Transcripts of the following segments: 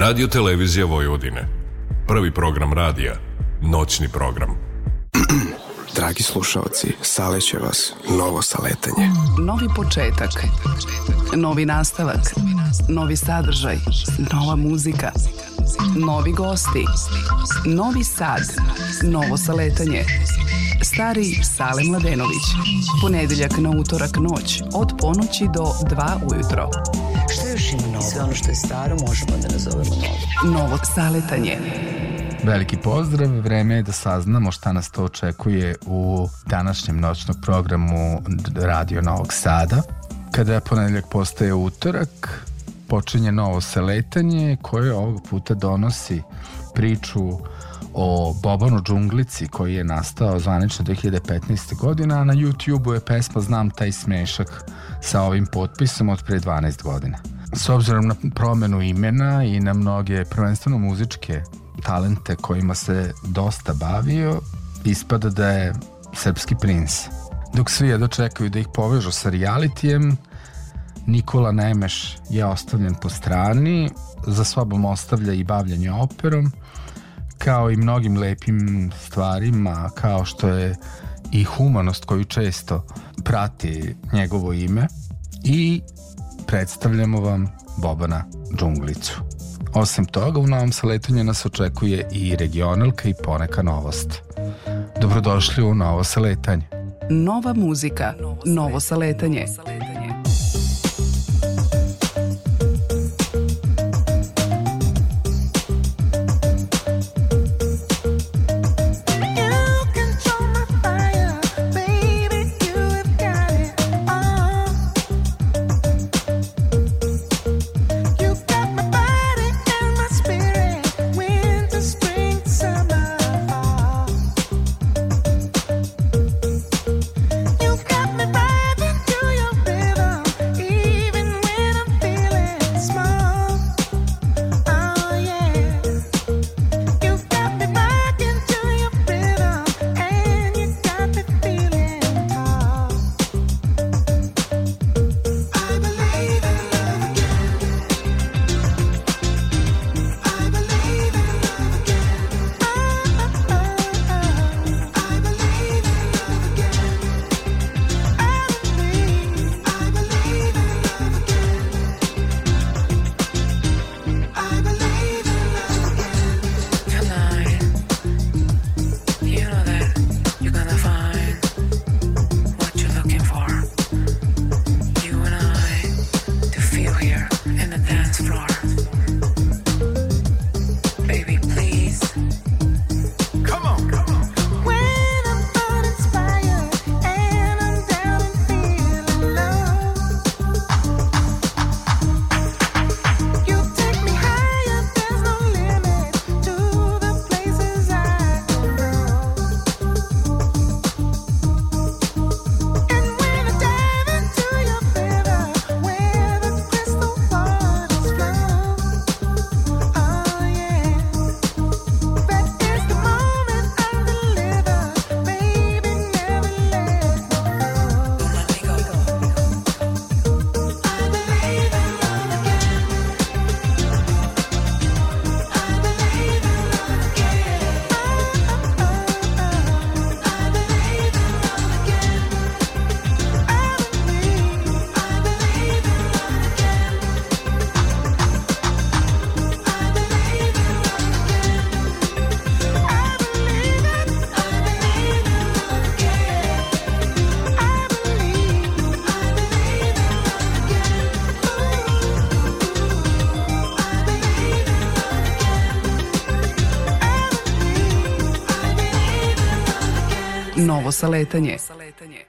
Radio Televizija Vojvodine. Prvi program radija. Noćni program. Dragi slušalci, saleće vas novo saletanje. Novi početak. Novi nastavak. Novi sadržaj. Nova muzika. Novi gosti. Novi sad. Novo saletanje. Stari Sale Mladenović. Ponedeljak na utorak noć od ponoći do 2 ujutro. Ima novo? Sve ono što je staro možemo da nazovemo novo. Novo saletanje. Veliki pozdrav, vreme je da saznamo šta nas to očekuje u današnjem noćnom programu Radio Novog Sada. Kada ponedeljak postaje utorak, počinje novo saletanje koje ovog puta donosi priču o Bobanu džunglici koji je nastao zvanično 2015. godina, a na YouTube-u je pesma Znam taj smešak sa ovim potpisom od pre 12 godina. S obzirom na promenu imena i na mnoge prvenstveno muzičke talente kojima se dosta bavio, ispada da je srpski prins. Dok svi jedno čekaju da ih povežu sa realitijem, Nikola Nemeš je ostavljen po strani, za sobom ostavlja i bavljanje operom, kao i mnogim lepim stvarima, kao što je i humanost koju često prati njegovo ime i predstavljamo vam Bobana Džunglicu. Osim toga, u novom saletanju nas očekuje i regionalka i poneka novost. Dobrodošli u novo saletanje. Nova muzika. Novo saletanje. novo saletanje.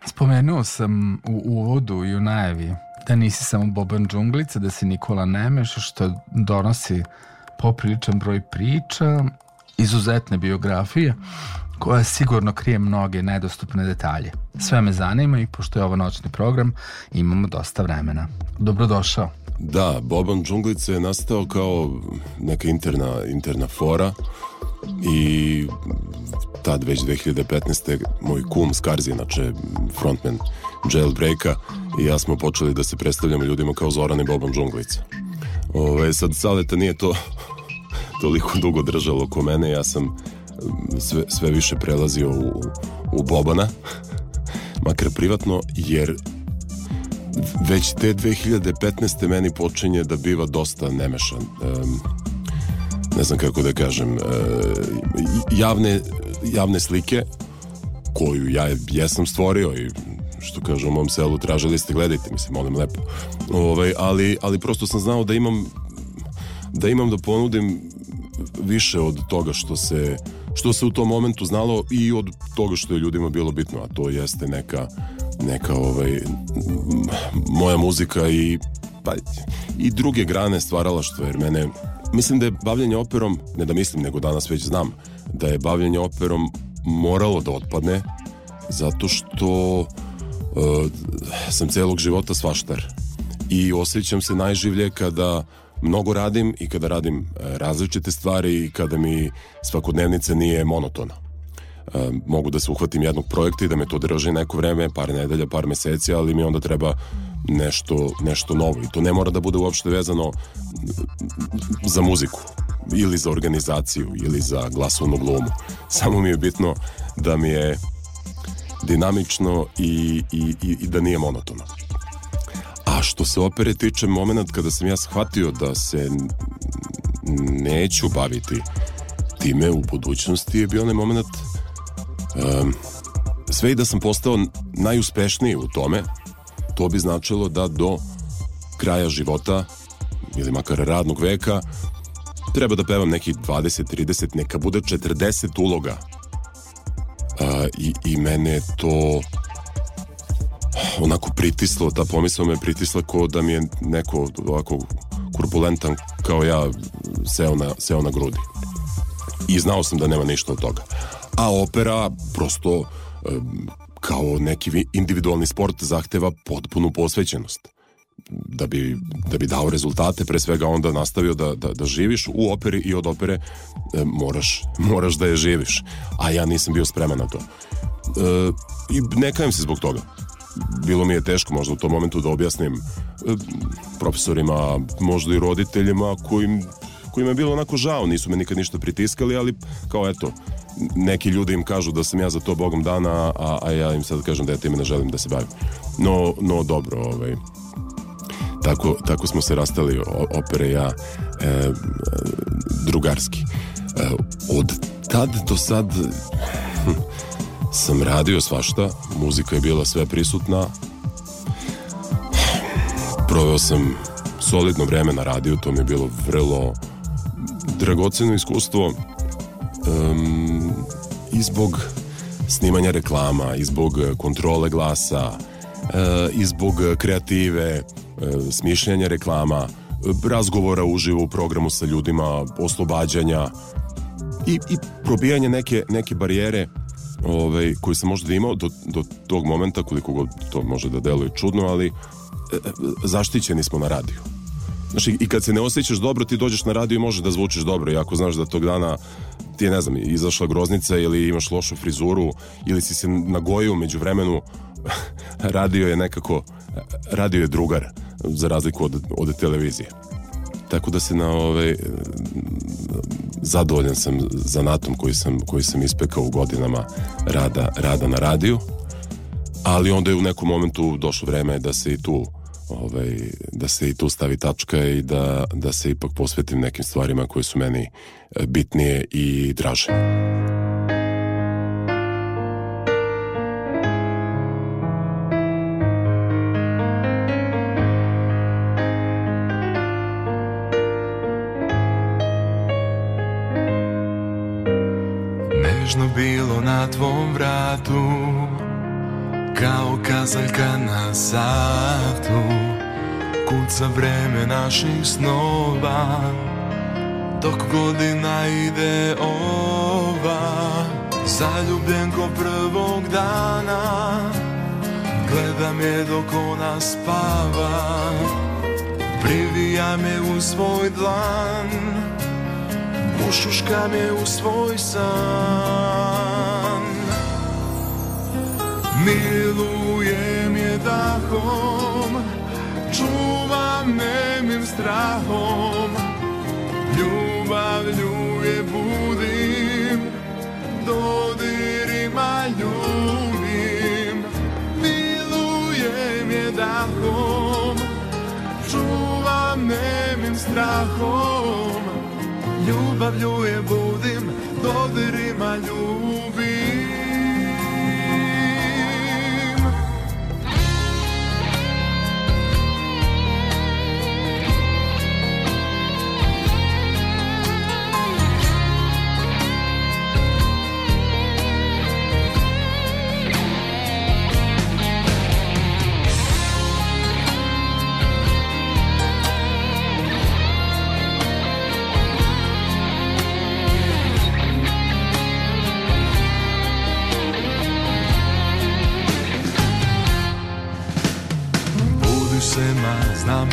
Spomenuo sam u uvodu i u najavi da nisi samo Boban Džunglica, da si Nikola Nemeš, što donosi popriličan broj priča, izuzetne biografije, koja sigurno krije mnoge nedostupne detalje. Sve me zanima i pošto je ovo noćni program, imamo dosta vremena. Dobrodošao. Da, Boban Džunglica je nastao kao neka interna, interna fora i tad već 2015. moj kum Skarzi, inače frontman Jailbreaka i ja smo počeli da se predstavljamo ljudima kao Zoran i Boban Džunglica. Ove, sad Saleta nije to toliko dugo držalo oko mene, ja sam sve, sve više prelazio u, u Bobana, makar privatno, jer već te 2015. meni počinje da biva dosta nemešan. Um, ne znam kako da kažem, uh, javne, javne slike koju ja jesam stvorio i što kaže u mom selu tražili ste gledajte, mislim, molim lepo. Ovaj, ali, ali prosto sam znao da imam da imam da ponudim više od toga što se što se u tom momentu znalo i od toga što je ljudima bilo bitno, a to jeste neka neka ovaj moja muzika i pa i druge grane stvaralaštva jer mene mislim da je bavljanje operom ne da mislim nego danas već znam da je bavljanje operom moralo da otpadne zato što uh, sam celog života svaštar i osjećam se najživlje kada mnogo radim i kada radim e, različite stvari i kada mi svakodnevnica nije monotona. E, mogu da se uhvatim jednog projekta i da me to drži neko vreme, par nedelja, par meseci, ali mi onda treba nešto, nešto novo. I to ne mora da bude uopšte vezano za muziku ili za organizaciju ili za glasovnu glumu. Samo mi je bitno da mi je dinamično i, i, i, i da nije monotono. A što se opere tiče moment kada sam ja shvatio da se neću baviti time u budućnosti je bio onaj moment um, sve i da sam postao najuspešniji u tome to bi značilo da do kraja života ili makar radnog veka treba da pevam nekih 20, 30, neka bude 40 uloga uh, i, i mene to onako pritislo, ta pomisla me pritisla ko da mi je neko ovako kurbulentan kao ja seo na, seo na grudi. I znao sam da nema ništa od toga. A opera prosto kao neki individualni sport zahteva potpunu posvećenost da bi, da bi dao rezultate, pre svega onda nastavio da, da, da živiš u operi i od opere e, moraš, moraš da je živiš. A ja nisam bio spreman na to. E, I ne kajem se zbog toga bilo mi je teško možda u tom momentu da objasnim e, profesorima, možda i roditeljima kojim kojima je bilo onako žao, nisu me nikad ništa pritiskali, ali kao eto, neki ljudi im kažu da sam ja za to bogom dana, a, a ja im sad kažem da ja time ne želim da se bavim. No, no dobro, ovaj, tako, tako smo se rastali opere ja e, drugarski. E, od tad do sad hm, sam radio svašta, muzika je bila sve prisutna. Proveo sam solidno vreme na radiju, to mi je bilo vrlo dragoceno iskustvo um, i zbog snimanja reklama, i zbog kontrole glasa, uh, i zbog kreative, uh, smišljanja reklama, razgovora uživo u programu sa ljudima, oslobađanja i, i probijanje neke, neke barijere ovaj, koji sam možda imao do, do tog momenta, koliko god to može da deluje čudno, ali e, e, zaštićeni smo na radiju. Znaš, i kad se ne osjećaš dobro, ti dođeš na radio i možeš da zvučiš dobro. I ako znaš da tog dana ti je, ne znam, izašla groznica ili imaš lošu frizuru ili si se nagojio među vremenu, radio je nekako, radio je drugar, za razliku od, od televizije. Tako da se na ovaj zadovoljan sam zanatom koji sam, koji sam ispekao u godinama rada, rada na radiju, ali onda je u nekom momentu došlo vreme da se i tu ovaj, da se i tu stavi tačka i da, da se ipak posvetim nekim stvarima koje su meni eh, bitnije i draže. nežno bilo na tvom vratu Kao kazaljka na satu Kuca vreme naših snova Dok godina ide ova. Zaljubljen ko prvog dana Gledam je dok ona spava. Privija me u svoj dlan ušuška me u svoj san Milujem je dahom Čuvam nemim strahom. Ljubavlju je budim Dodirima ljubim. Milujem je dahom Čuvam nemim strahom. Ljubavlju je budim Dodirima ljubim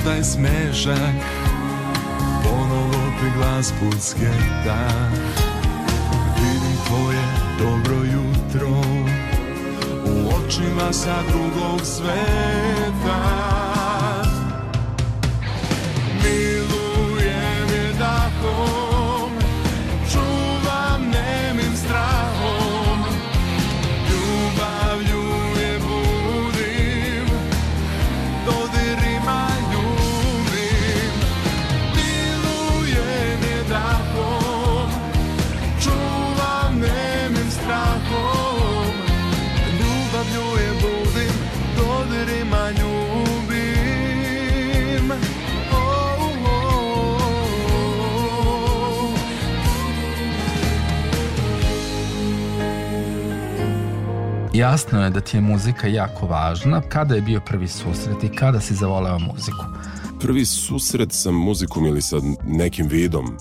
znam da smešak. Ponovo ti glas pucketa Vidim tvoje dobro jutro U očima sa drugog sveta Jasno je da ti je muzika jako važna. Kada je bio prvi susret i kada si zavoleo muziku? Prvi susret sa muzikom ili sa nekim vidom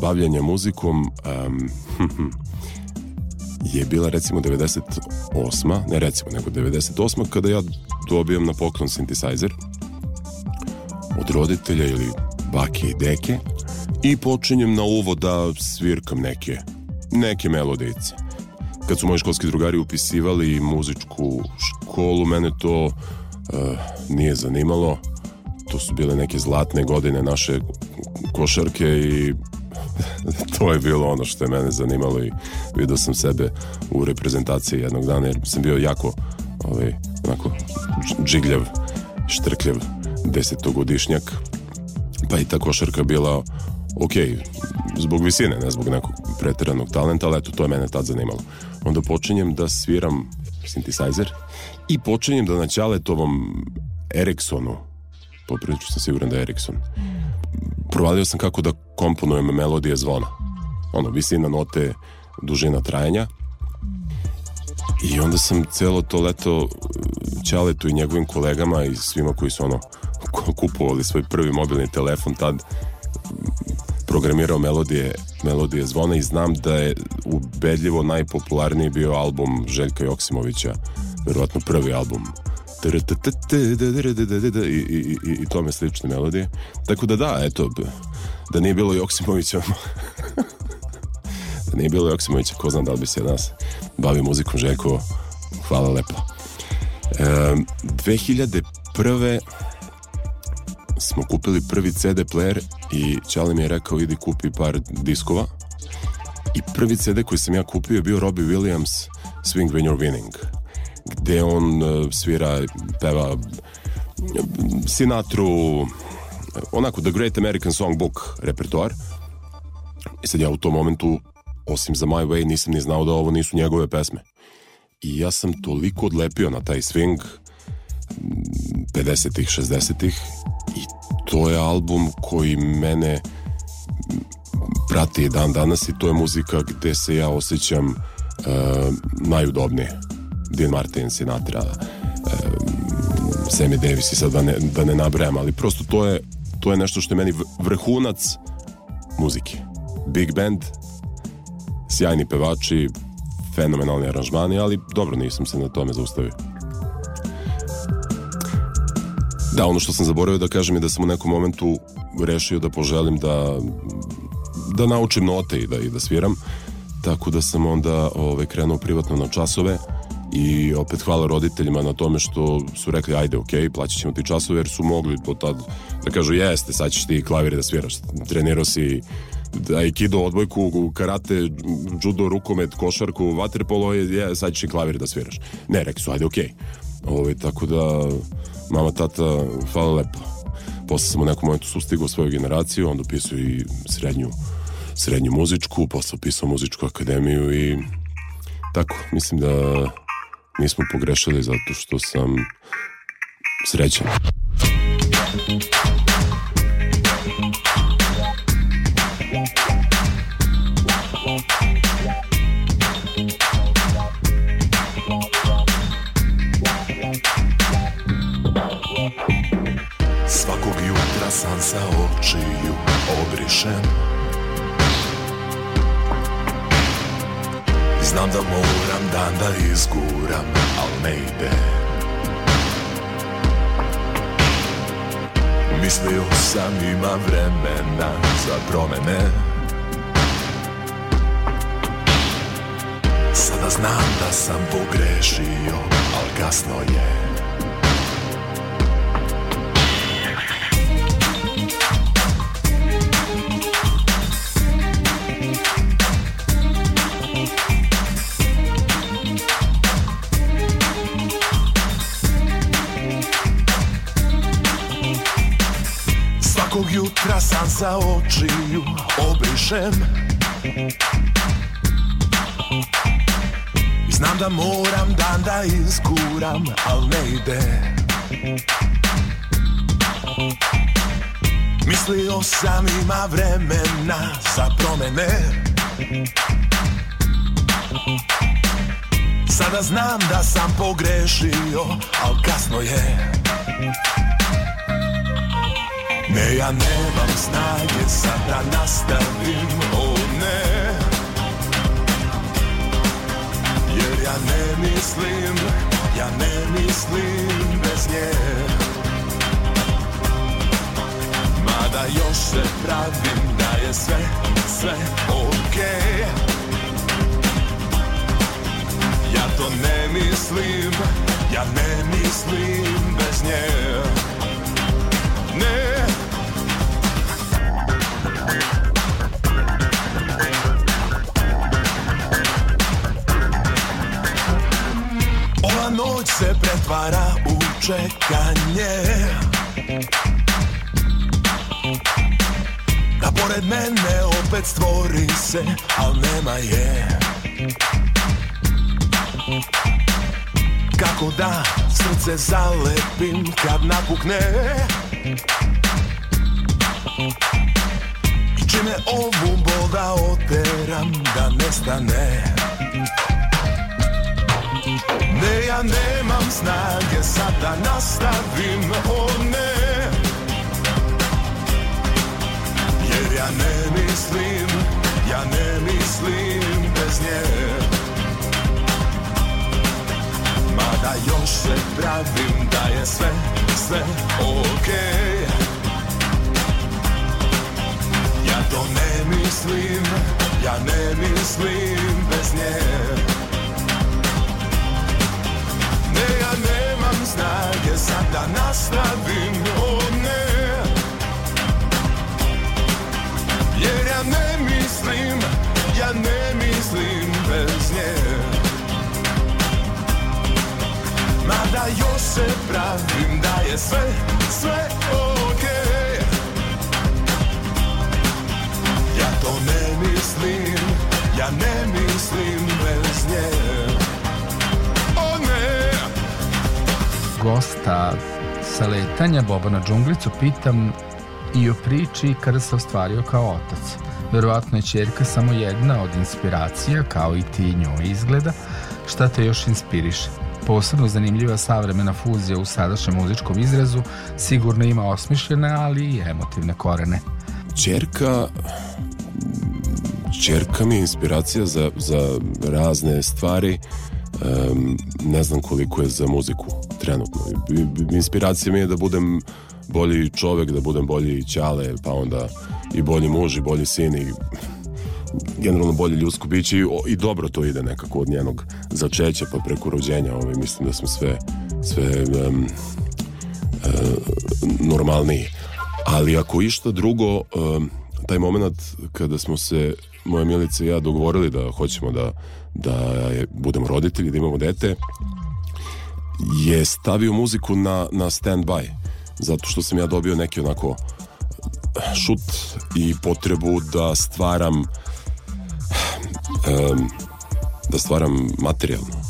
bavljanja muzikom um, je bila recimo 98. Ne recimo, nego 98. kada ja dobijam na poklon synthesizer od roditelja ili bake i deke i počinjem na uvo da svirkam neke, neke melodice. Kad su moji školski drugari upisivali muzičku školu, mene to uh, nije zanimalo. To su bile neke zlatne godine naše košarke i to je bilo ono što je mene zanimalo i vidio sam sebe u reprezentaciji jednog dana jer sam bio jako ovaj, onako džigljav, štrkljav desetogodišnjak pa i ta košarka bila ok, zbog visine, ne zbog nekog preteranog talenta, ali eto, to je mene tad zanimalo. Onda počinjem da sviram synthesizer i počinjem da na Ćaletovom Ericssonu, poprilično sam siguran da je Ericsson, provalio sam kako da komponujem melodije zvona. Ono, visina note, dužina trajanja. I onda sam celo to leto Ćaletu i njegovim kolegama i svima koji su ono kupovali svoj prvi mobilni telefon tad programirao melodije, melodije zvona i znam da je ubedljivo najpopularniji bio album Željka Joksimovića, verovatno prvi album i, i, i, i tome slične melodije. Tako da da, eto, da nije bilo Joksimovića da nije bilo Joksimovića, ko zna da li bi se nas bavio muzikom Željko, hvala lepo. E, 2001 smo kupili prvi CD player i Ćale mi je rekao idi kupi par diskova. I prvi CD koji sam ja kupio je bio Robbie Williams Swing When You're Winning gde on uh, svira, peva Sinatru onako The Great American Songbook repertoar. I sad ja u tom momentu osim za My Way nisam ni znao da ovo nisu njegove pesme. I ja sam toliko odlepio na taj swing 50-ih, 60-ih i to je album koji mene prati dan danas i to je muzika gde se ja osjećam uh, najudobnije. Dean Martin, Sinatra, uh, Sammy Davis i sad da ne, da ne nabrajam, ali prosto to je, to je nešto što je meni vrhunac muzike. Big band, sjajni pevači, fenomenalni aranžmani, ali dobro, nisam se na tome zaustavio. Da, ono što sam zaboravio da kažem je da sam u nekom momentu rešio da poželim da da naučim note i da, i da sviram tako da sam onda ovaj, krenuo privatno na časove i opet hvala roditeljima na tome što su rekli ajde ok, plaćat ćemo ti časove jer su mogli po tad da kažu jeste, sad ćeš ti klavir da sviraš trenirao si aikido, odbojku, karate, judo, rukomet, košarku, vaterpolo, je, sad ćeš i klavir da sviraš. Ne, rekli su, ajde, okej. Ovaj, tako da, mama, tata, hvala lepo. Posle sam u nekom momentu sustigao svoju generaciju, onda upisao i srednju, srednju muzičku, posle upisao muzičku akademiju i tako, mislim da nismo pogrešili zato što sam srećan. Svakog sam sa očiju obrišem. I znam da moram dan da izguram, al ne ide Mislio sam ima vremena za promene. Sada znam da sam pogrešio, al kasno je Sam sa očiju obrišem. I znam da moram dan da izguram, al ne ide. Mislio sam ima vremena za promene. Sada znam da sam pogrešio, al kasno je Ne, ja nemam snage sad da nastavim, o ne Jer ja ne mislim, ja ne mislim bez nje. Mada još se pravim da je sve, sve okej. Ja to ne mislim, ja ne mislim bez nje. Ne Ova noć se pretvara u čekanje. Da pored mene opet stvori se, al nema je. Kako da srce zalepim kad napukne? I čime ovu bol da oteram da nestane. Ne, ja nemam snage sad da nastavim, o ne Jer ja ne mislim, ja ne mislim bez nje. Mada još se pravim da je sve, sve okej. Ja to ne mislim, ja ne mislim bez nje. Ne, ja nemam snage sad da nastavim, o ne Jer ja ne mislim, ja ne mislim bez nje. Mada još se pravim da je sve, sve okej ja ne mislim bez nje O ne gosta sa letanja Bobana Džunglicu pitam i o priči kada se ostvario kao otac. Verovatno je čerka samo jedna od inspiracija, kao i ti njoj izgleda. Šta te još inspiriše? Posebno zanimljiva savremena fuzija u sadašnjem muzičkom izrazu sigurno ima osmišljene, ali i emotivne korene. Čerka Čerka mi je inspiracija za, za razne stvari Em, ne znam koliko je za muziku trenutno. Inspiracija mi je da budem bolji čovek, da budem bolji ćale, pa onda i bolji muž i bolji sin i generalno bolje ljudsko biće i, i dobro to ide nekako od njenog začeća pa preko rođenja. Ovaj, mislim da smo sve, sve em, e, normalniji. Ali ako išta drugo, em, taj moment kada smo se moja Milica i ja dogovorili da hoćemo da, da budemo roditelji, da imamo dete, je stavio muziku na, na stand-by. Zato što sam ja dobio neki onako šut i potrebu da stvaram um, da stvaram materijalno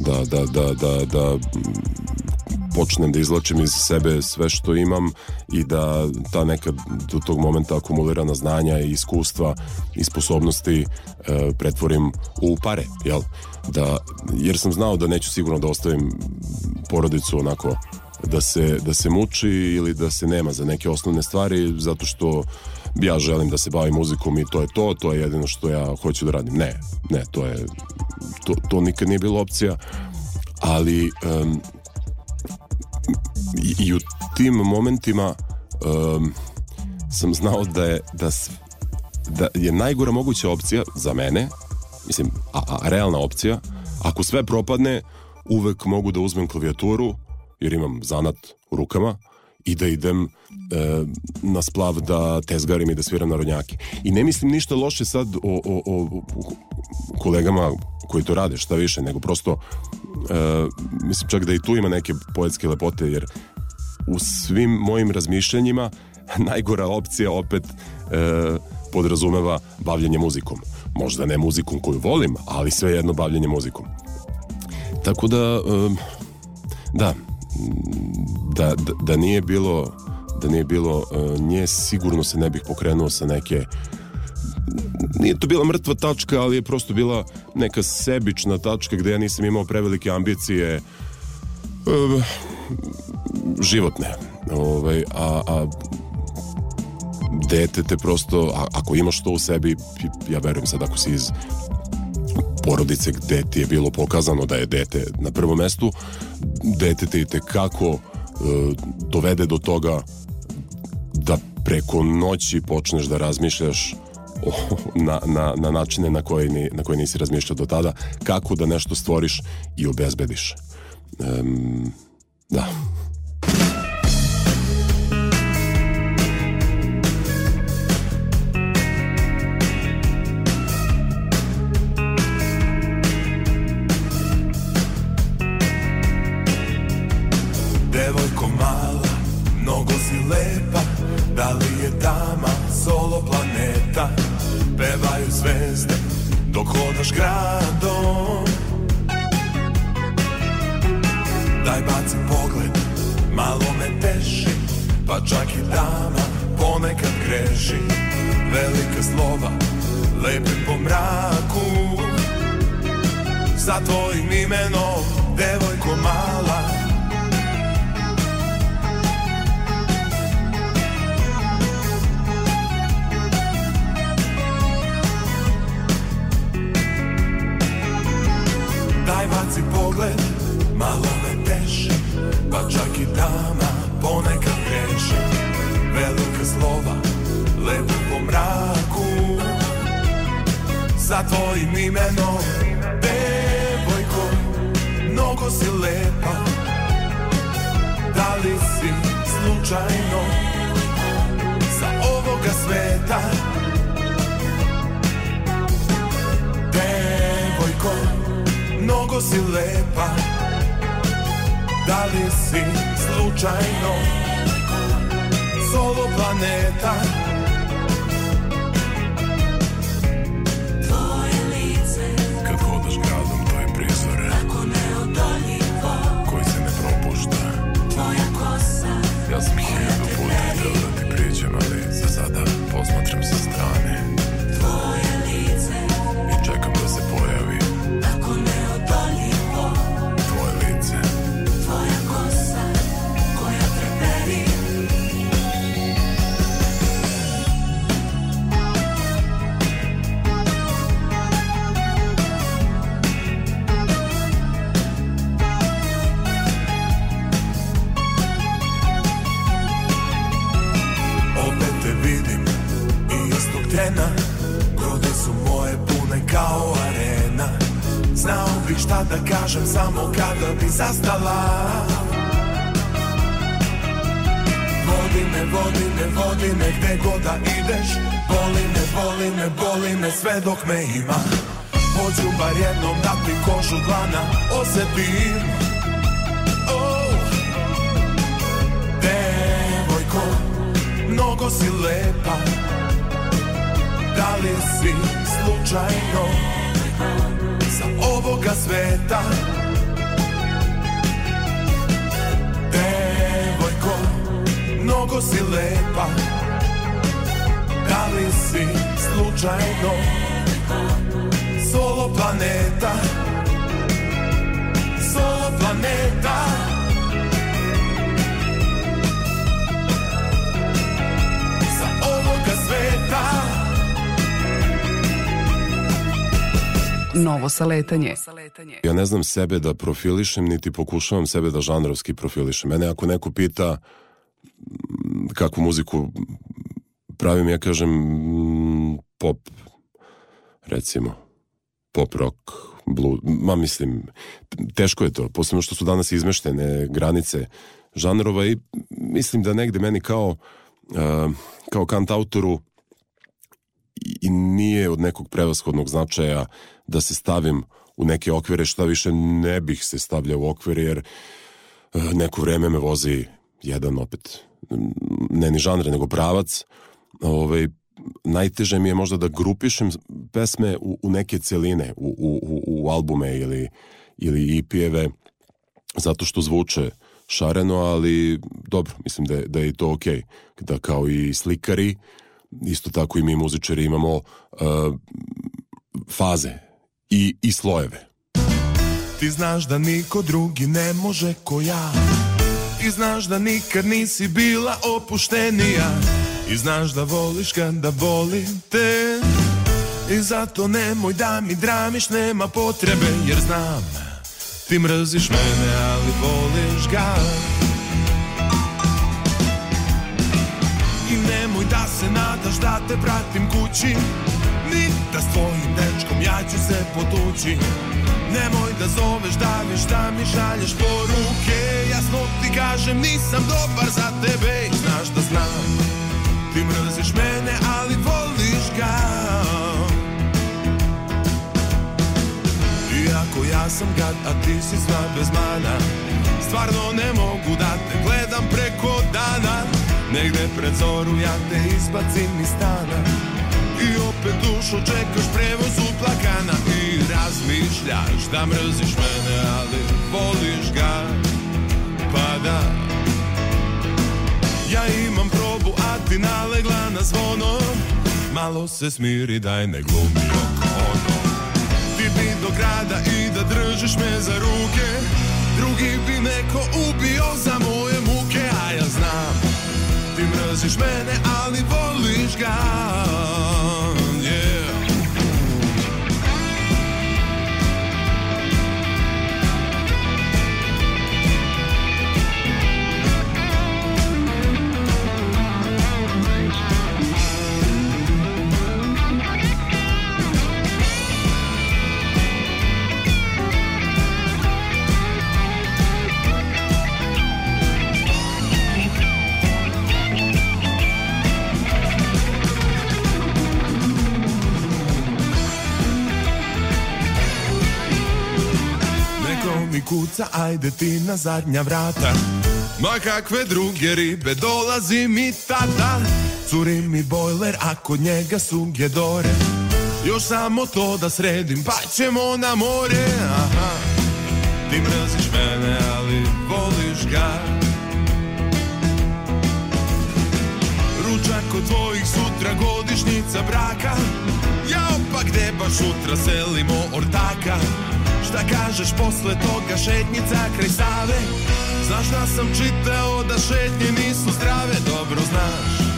da, da, da, da, da počnem da izlačim iz sebe sve što imam i da ta neka do tog momenta akumulirana znanja i iskustva i sposobnosti e, pretvorim u pare, jel? Da, jer sam znao da neću sigurno da ostavim porodicu onako da se, da se muči ili da se nema za neke osnovne stvari zato što ja želim da se bavim muzikom i to je to, to je jedino što ja hoću da radim. Ne, ne, to je to, to nikad nije bilo opcija ali um, i, u tim momentima um, sam znao da je da, da je najgora moguća opcija za mene mislim, a, a realna opcija ako sve propadne uvek mogu da uzmem klavijaturu jer imam zanat u rukama i da idem e, na splav da tezgarim i da sviram narodnjake. I ne mislim ništa loše sad o, o, o kolegama koji to rade, šta više, nego prosto mislim čak da i tu ima neke poetske lepote, jer u svim mojim razmišljanjima najgora opcija opet e, podrazumeva bavljanje muzikom. Možda ne muzikom koju volim, ali svejedno bavljanje muzikom. Tako da, e, da, da, da, da nije bilo da nije bilo uh, nje sigurno se ne bih pokrenuo sa neke nije to bila mrtva tačka ali je prosto bila neka sebična tačka gde ja nisam imao prevelike ambicije uh, životne. Ovaj, a, a dete te prosto a, ako imaš to u sebi ja verujem sad ako si iz porodice gde ti je bilo pokazano da je dete na prvom mestu, dete te i tekako e, dovede do toga da preko noći počneš da razmišljaš na, na, na načine na koje, ni, na koje nisi razmišljao do tada, kako da nešto stvoriš i obezbediš. Um, da. Li si slučajno sa ovoga sveta? Devojko, mnogo si lepa. Da li si slučajno Solo planeta? Solo planeta Novo saletanje. Ja ne znam sebe da profilišem, niti pokušavam sebe da žanrovski profilišem. Mene ako neko pita kakvu muziku pravim, ja kažem pop, recimo, pop rock, blues, ma mislim, teško je to, posebno što su danas izmeštene granice žanrova i mislim da negde meni kao, uh, kao kantautoru i nije od nekog prevashodnog značaja da se stavim u neke okvire, šta više ne bih se stavljao u okvire, jer eh, neko vreme me vozi jedan opet, ne ni žanr, nego pravac. Ovaj, najteže mi je možda da grupišem pesme u, u neke celine, u, u, u- albume ili, ili EP-eve, zato što zvuče šareno, ali dobro, mislim da je, da je to okej. Da kao i slikari, isto tako i mi muzičari imamo uh, faze i, i slojeve. Ti znaš da niko drugi ne može ko ja. Ti znaš da nikad nisi bila opuštenija. I znaš da voliš kad da volim te. I zato nemoj da mi dramiš, nema potrebe Jer znam, ti mrziš mene, ali voliš ga. I nemoj da se nadaš da te pratim kući Ni da s ja ću se potući. Nemoj da zoveš, da viš, da mi šalješ poruke Jasno ti kažem, nisam dobar za tebe. I znaš da znam, ti mrziš mene, ali voliš ga. Iako ja sam gad, a ti si sva bez mana Stvarno ne mogu da te gledam preko dana. Negde pred zoru ja te izbacim iz stana I opet dušo čekaš prevoz uplakana I razmišljaš da mrziš mene, ali voliš ga. Pa da. Ja imam probu, a ti nalegla na zvono. Malo se smiri, daj ne glumi oko ono Ti bi do grada i da držiš me za ruke. Drugi bi neko ubio za moje muke. A ja znam, ti mrziš mene, ali voliš ga mi kuca, ajde ti na zadnja vrata. Ma kakve druge ribe, dolazi mi tata Curi mi bojler, a kod njega su gedore Još samo to da sredim, pa ćemo na more. Aha, ti mrziš mene, ali voliš ga. Ručak od tvojih sutra godišnjica braka. Ja pa gde baš sutra selimo ortaka Šta kažeš posle toga? Šetnjica kraj Save Znaš da sam čitao da šetnje nisu zdrave? Dobro znaš.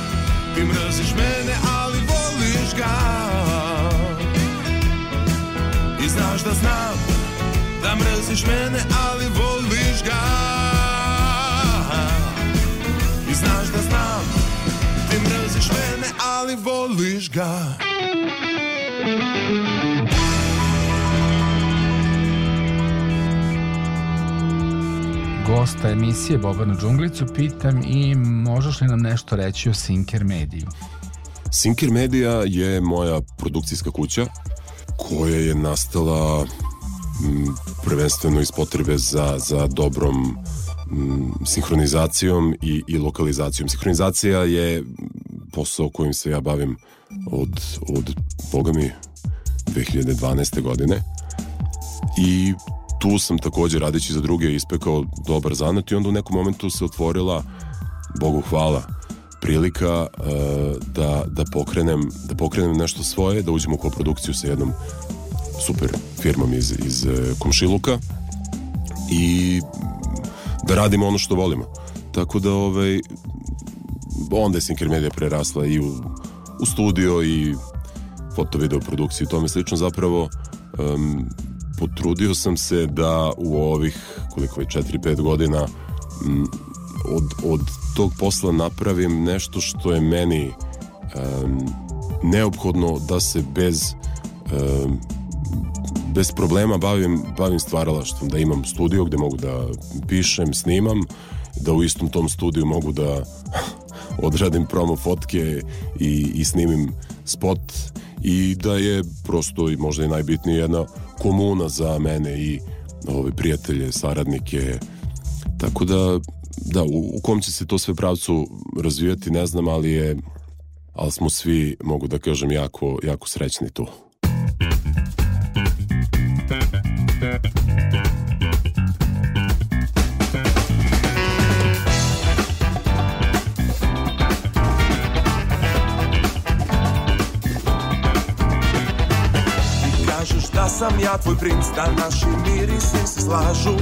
Ti mrziš mene ali voliš ga. I znaš da znam Da mrziš mene ali voliš ga. I znaš da znam Ti mrziš mene ali voliš ga gosta emisije Bobana Džunglicu pitam i možeš li nam nešto reći o Sinker mediju? Sinker Media je moja produkcijska kuća koja je nastala prvenstveno iz potrebe za, za dobrom sinhronizacijom i, i lokalizacijom. Sinhronizacija je posao kojim se ja bavim od, od boga mi, 2012. godine i tu sam takođe radeći za druge ispekao dobar zanat i onda u nekom momentu se otvorila Bogu hvala prilika uh, da, da, pokrenem, da pokrenem nešto svoje, da uđem u koprodukciju sa jednom super firmom iz, iz uh, Komšiluka i da radimo ono što volimo. Tako da ovaj, onda je Sinker Media prerasla i u, u studio i foto video produkciju i tome slično zapravo um, potrudio sam se da u ovih koliko je 4-5 godina m, od, od tog posla napravim nešto što je meni um, neophodno da se bez um, bez problema bavim, bavim stvaralaštvom, da imam studio gde mogu da pišem, snimam, da u istom tom studiju mogu da odradim promo fotke i, i snimim spot i da je prosto i možda i najbitnije jedna komuna za mene i ove prijatelje, saradnike tako da da, u, u kom će se to sve pravcu razvijati ne znam, ali je ali smo svi, mogu da kažem, jako, jako srećni tu. Sam ja tvoj princ, da naši mirisi se slažu.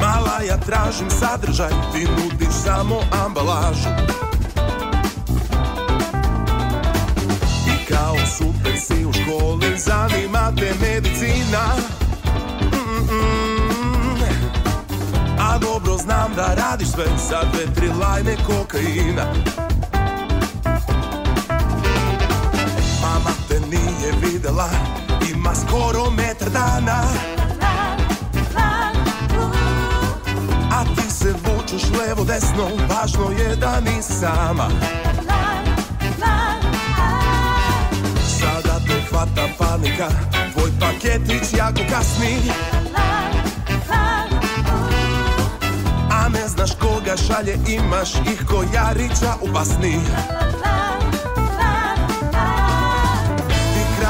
Mala ja tražim sadržaj, ti nudiš samo ambalažu. I kao super si u školi, zanima te medicina. A dobro znam da radiš sve sa dve, tri lajne kokaina nije videla, ima skoro metar dana. A ti se vučeš levo desno, važno je da nisi sama. Sada te hvata panika, tvoj paketić jako kasni. A ne znaš koga šalje, imaš ih ko Jarića u basni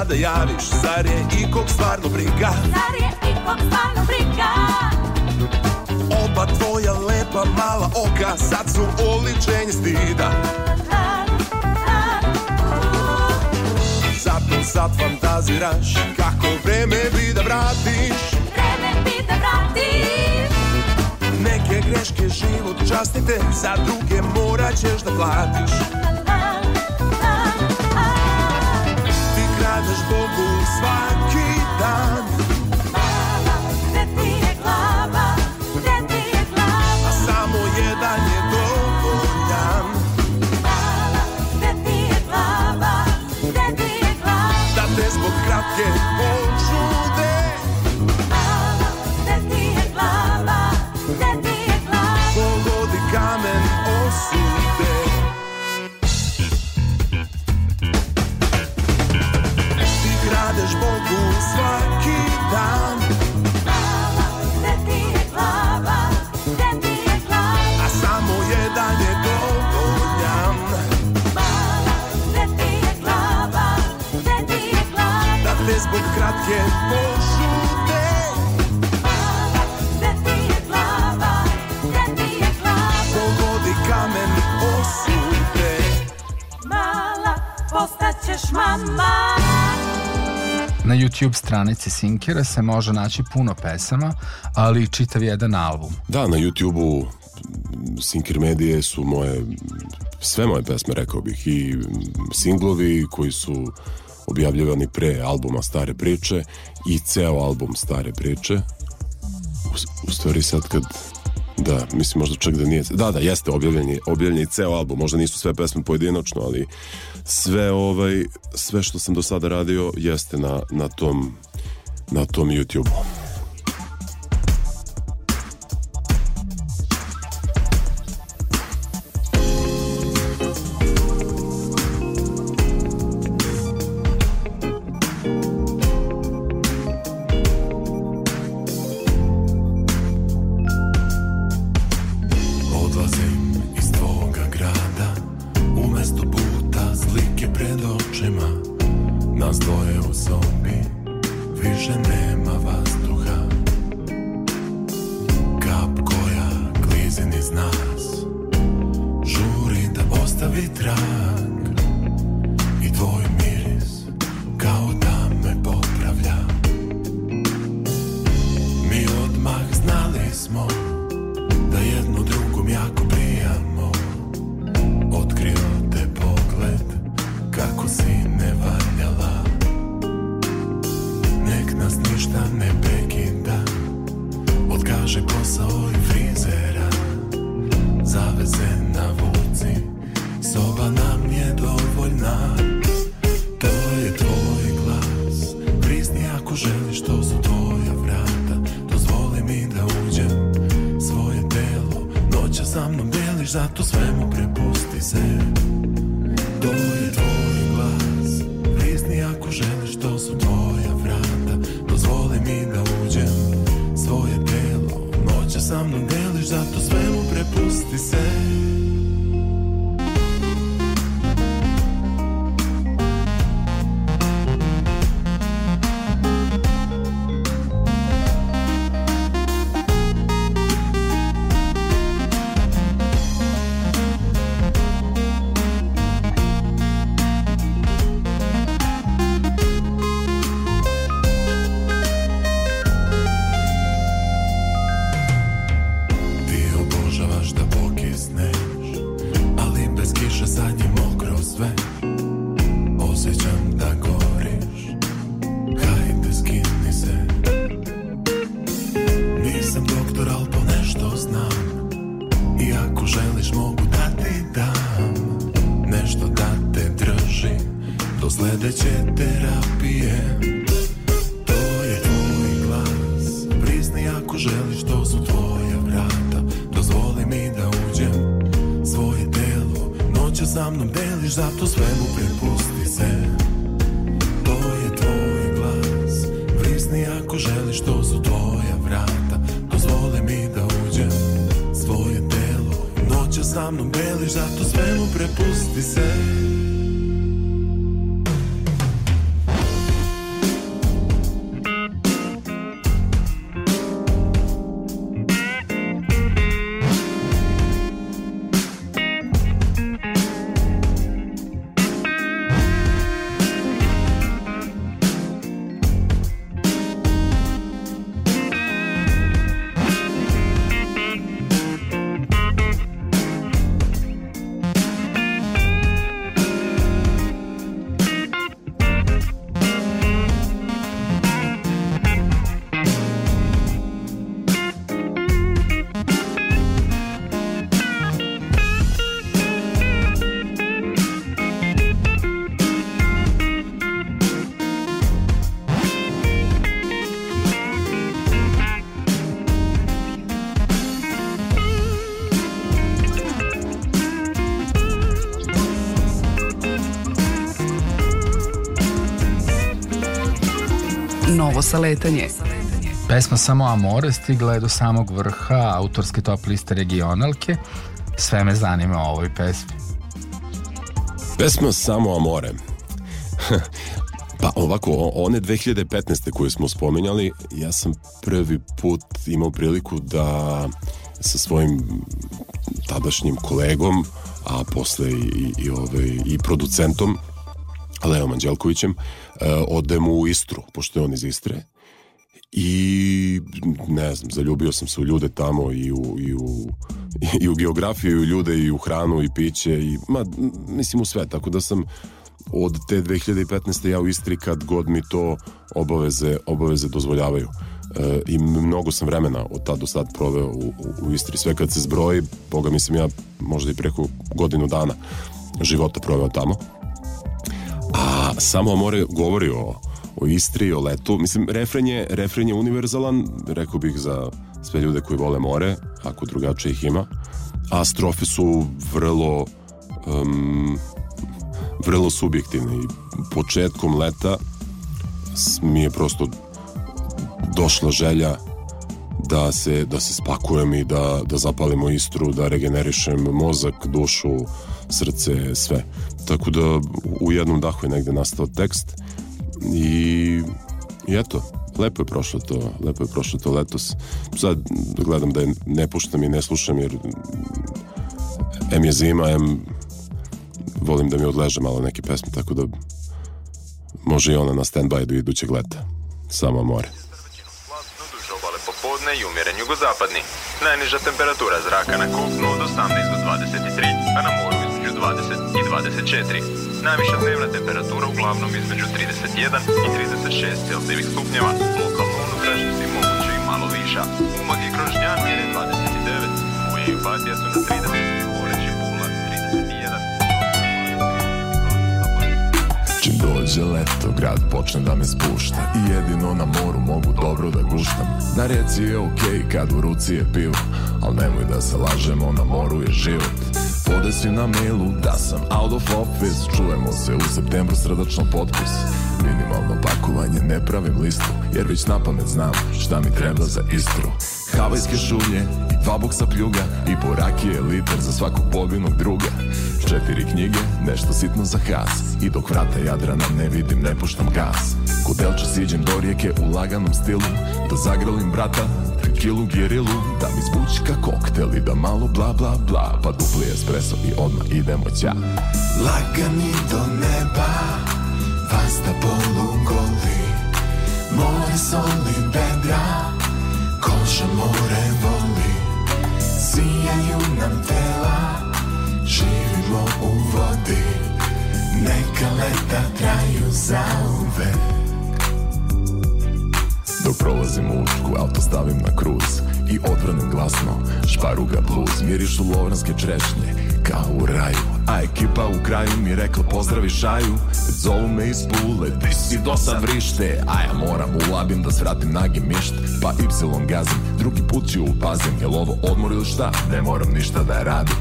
sada javiš Zar je ikog stvarno briga? Oba tvoja lepa mala oka Sad su oličenje stida. Zato sad fantaziraš Kako vreme bi da vratiš. Neke greške život častite Za druge morat ćeš da platiš Ti kradeš Bogu svaki dan. A samo jedan je dovoljan. Da te zbog kratke Na YouTube stranici Sinkera se može naći puno pesama, ali i čitav jedan album. Da, na YouTube-u Sinker Medije su moje, sve moje pesme, rekao bih, i singlovi koji su objavljivani pre albuma Stare priče i ceo album Stare priče. U, u stvari sad kad Da, mislim možda čak da nije... Da, da, jeste objavljen je, objavljen ceo album, možda nisu sve pesme pojedinačno, ali sve ovaj sve što sam do sada radio jeste na, na tom na tom YouTube-u. Novo saletanje. Pesma Samo Amore stigla je do samog vrha autorske top liste regionalke. Sve me zanima o ovoj pesmi. Pesma Samo Amore. pa ovako, one 2015. koje smo spomenjali, ja sam prvi put imao priliku da sa svojim tadašnjim kolegom, a posle i, i, ovaj, i producentom, Leom Anđelkovićem, e, odem u Istru, pošto je on iz Istre. I ne znam, zaljubio sam se u ljude tamo i u, i u, i u geografiju, i u ljude, i u hranu, i piće, i, ma, mislim u sve, tako da sam od te 2015. ja u Istri kad god mi to obaveze, obaveze dozvoljavaju. E, I mnogo sam vremena od tad do sad proveo u, u Istri. Sve kad se zbroji, boga mislim ja možda i preko godinu dana života proveo tamo. A samo Amore govori o, o Istri, o letu. Mislim, refren je, refren je univerzalan, rekao bih za sve ljude koji vole more, ako drugačije ih ima. A strofe su vrlo um, vrlo subjektivne i početkom leta mi je prosto došla želja da se, da se spakujem i da, da zapalimo istru, da regenerišem mozak, dušu, srce, sve. Tako da u jednom dahu je negde nastao tekst i, i eto, lepo je prošlo to, lepo je prošlo to letos. Sad gledam da je ne puštam i ne slušam jer em je zima, em volim da mi odleže malo neke pesme, tako da može i ona na stand-by do idućeg leta. Samo more. Hladno duž obale popodne i umjeren jugozapadni. Najniža temperatura zraka na kopnu od 18 do 23, a na moru 20 i 24. Najviša dnevna temperatura uglavnom između 31 i 36 Celzijevih stupnjeva, lokalno unutrašnjosti moguće i malo viša. Umag i Krožnjan mjere 29, Uje i Opatija su na 30, Poreć i Pula 31. Čim dođe leto, grad počne da me spušta I jedino na moru mogu dobro da guštam Na reci je okej kad u ruci je pivo Al nemoj da se lažemo, na moru je život Podesim na mailu da sam out of office. Čujemo se u septembru srdačno potpis Minimalno pakovanje, ne pravim listu Jer već na pamet znam šta mi treba za istru. Havajske šulje i dva boksa pljuga I po rakije liter za svakog poginog druga. Četiri knjige, nešto sitno za has I dok vrata Jadrana ne vidim, ne puštam gas. Kudelča siđem do rijeke u laganom stilu Da zagralim brata, kilu girilu Da mi zvučka koktel i da malo bla bla bla Pa dupli espresso i odmah idemo ća. Lagani do neba, vasta polugoli More soli bedra, koša more voli. Sijaju nam tela, živimo u vodi. Neka leta traju zauvek Dok prolazim Učku, auto stavim na kruz I odvrnem glasno, šparuga blues Mirišu lovranske češnje, kao u raju. A ekipa u kraju mi rekla pozdravi šaju. Zovu me iz pule, ti si do sad vrište. A ja moram u labim da svratim nagi mišt Pa Y gazim, drugi put ću upazim Jel ovo odmor ili šta, ne moram ništa da radim.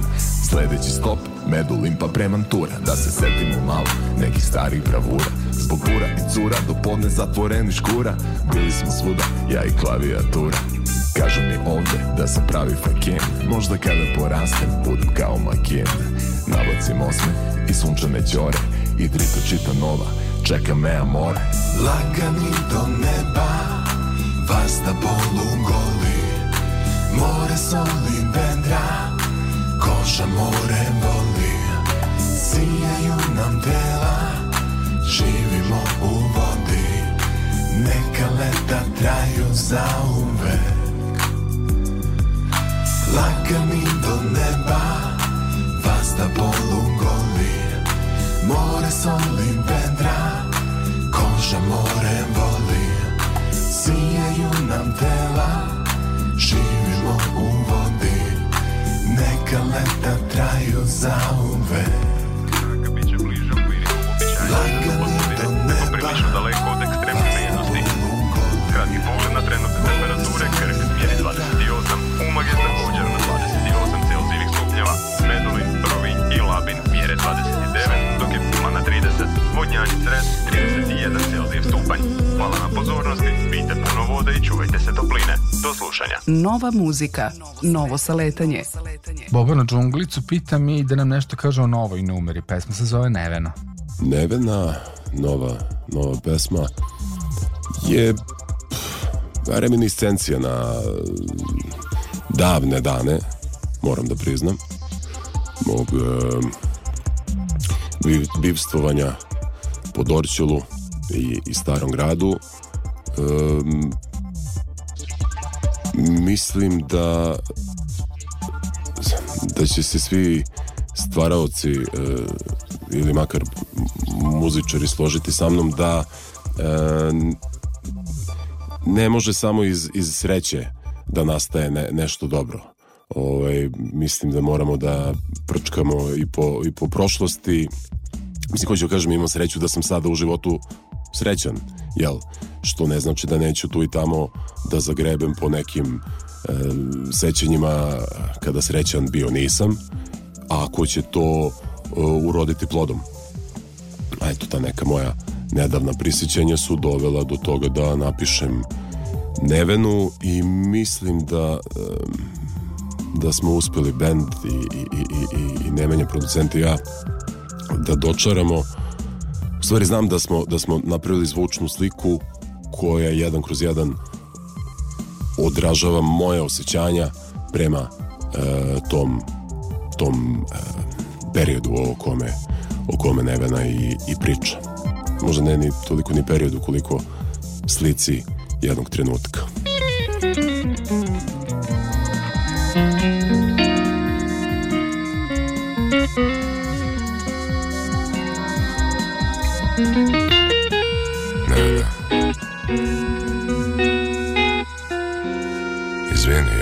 Sledeći stop, medu limpa premantura Da se setimo malo nekih starih bravura. Zbog bura i cura, do podne zatvoreni škura. Bili smo svuda, ja i klavijatura Kažu mi ovde da sam pravi faken Možda kada porastem budem kao makin Nabacim osme i sunčane ćore I drito čita nova, čeka me amore. Lagani do neba, vasta polugoli More soli bedra, koša more voli Sijaju nam tela, živimo u vodi. Neka leta traju zauvek Lagani do neba, vasta polugoli More soli bedra, koža more voli. Sijaju nam tela, živimo u vodi. Neka leta traju zauvek Zraka 29, dok je Pula na 30, Vodnjani Cres 31 Celzijev stupanj. Hvala na pozornosti, pijte puno vode i čuvajte se topline. Do slušanja. Nova muzika, novo saletanje. Bobana Džunglicu pita mi da nam nešto kaže o novoj numeri. Pesma se zove Nevena. Nevena, nova, nova pesma, je pff, reminiscencija na davne dane, moram da priznam, mog e, bivstvovanja po Dorćolu i, i Starom gradu. Um, mislim da da će se svi stvaraoci e, ili makar muzičari složiti sa mnom da e, ne može samo iz, iz sreće da nastaje ne, nešto dobro. Ovaj, mislim da moramo da prčkamo i po, i po prošlosti. Mislim, hoću da kažem, imam sreću da sam sada u životu srećan, jel? Što ne znači da neću tu i tamo da zagrebem po nekim e, sećanjima kada srećan bio nisam, a ako će to e, uroditi plodom. A eto, ta neka moja nedavna prisjećanja su dovela do toga da napišem Nevenu i mislim da e, da smo uspeli band i, i, i, i, i Nemanja producent i ja da dočaramo u stvari znam da smo, da smo napravili zvučnu sliku koja jedan kroz jedan odražava moje osjećanja prema e, tom tom e, periodu o kome, o kome Nevena i, i priča. Možda ne ni toliko ni periodu koliko slici jednog trenutka. Ne, ne. Да, да. Извини.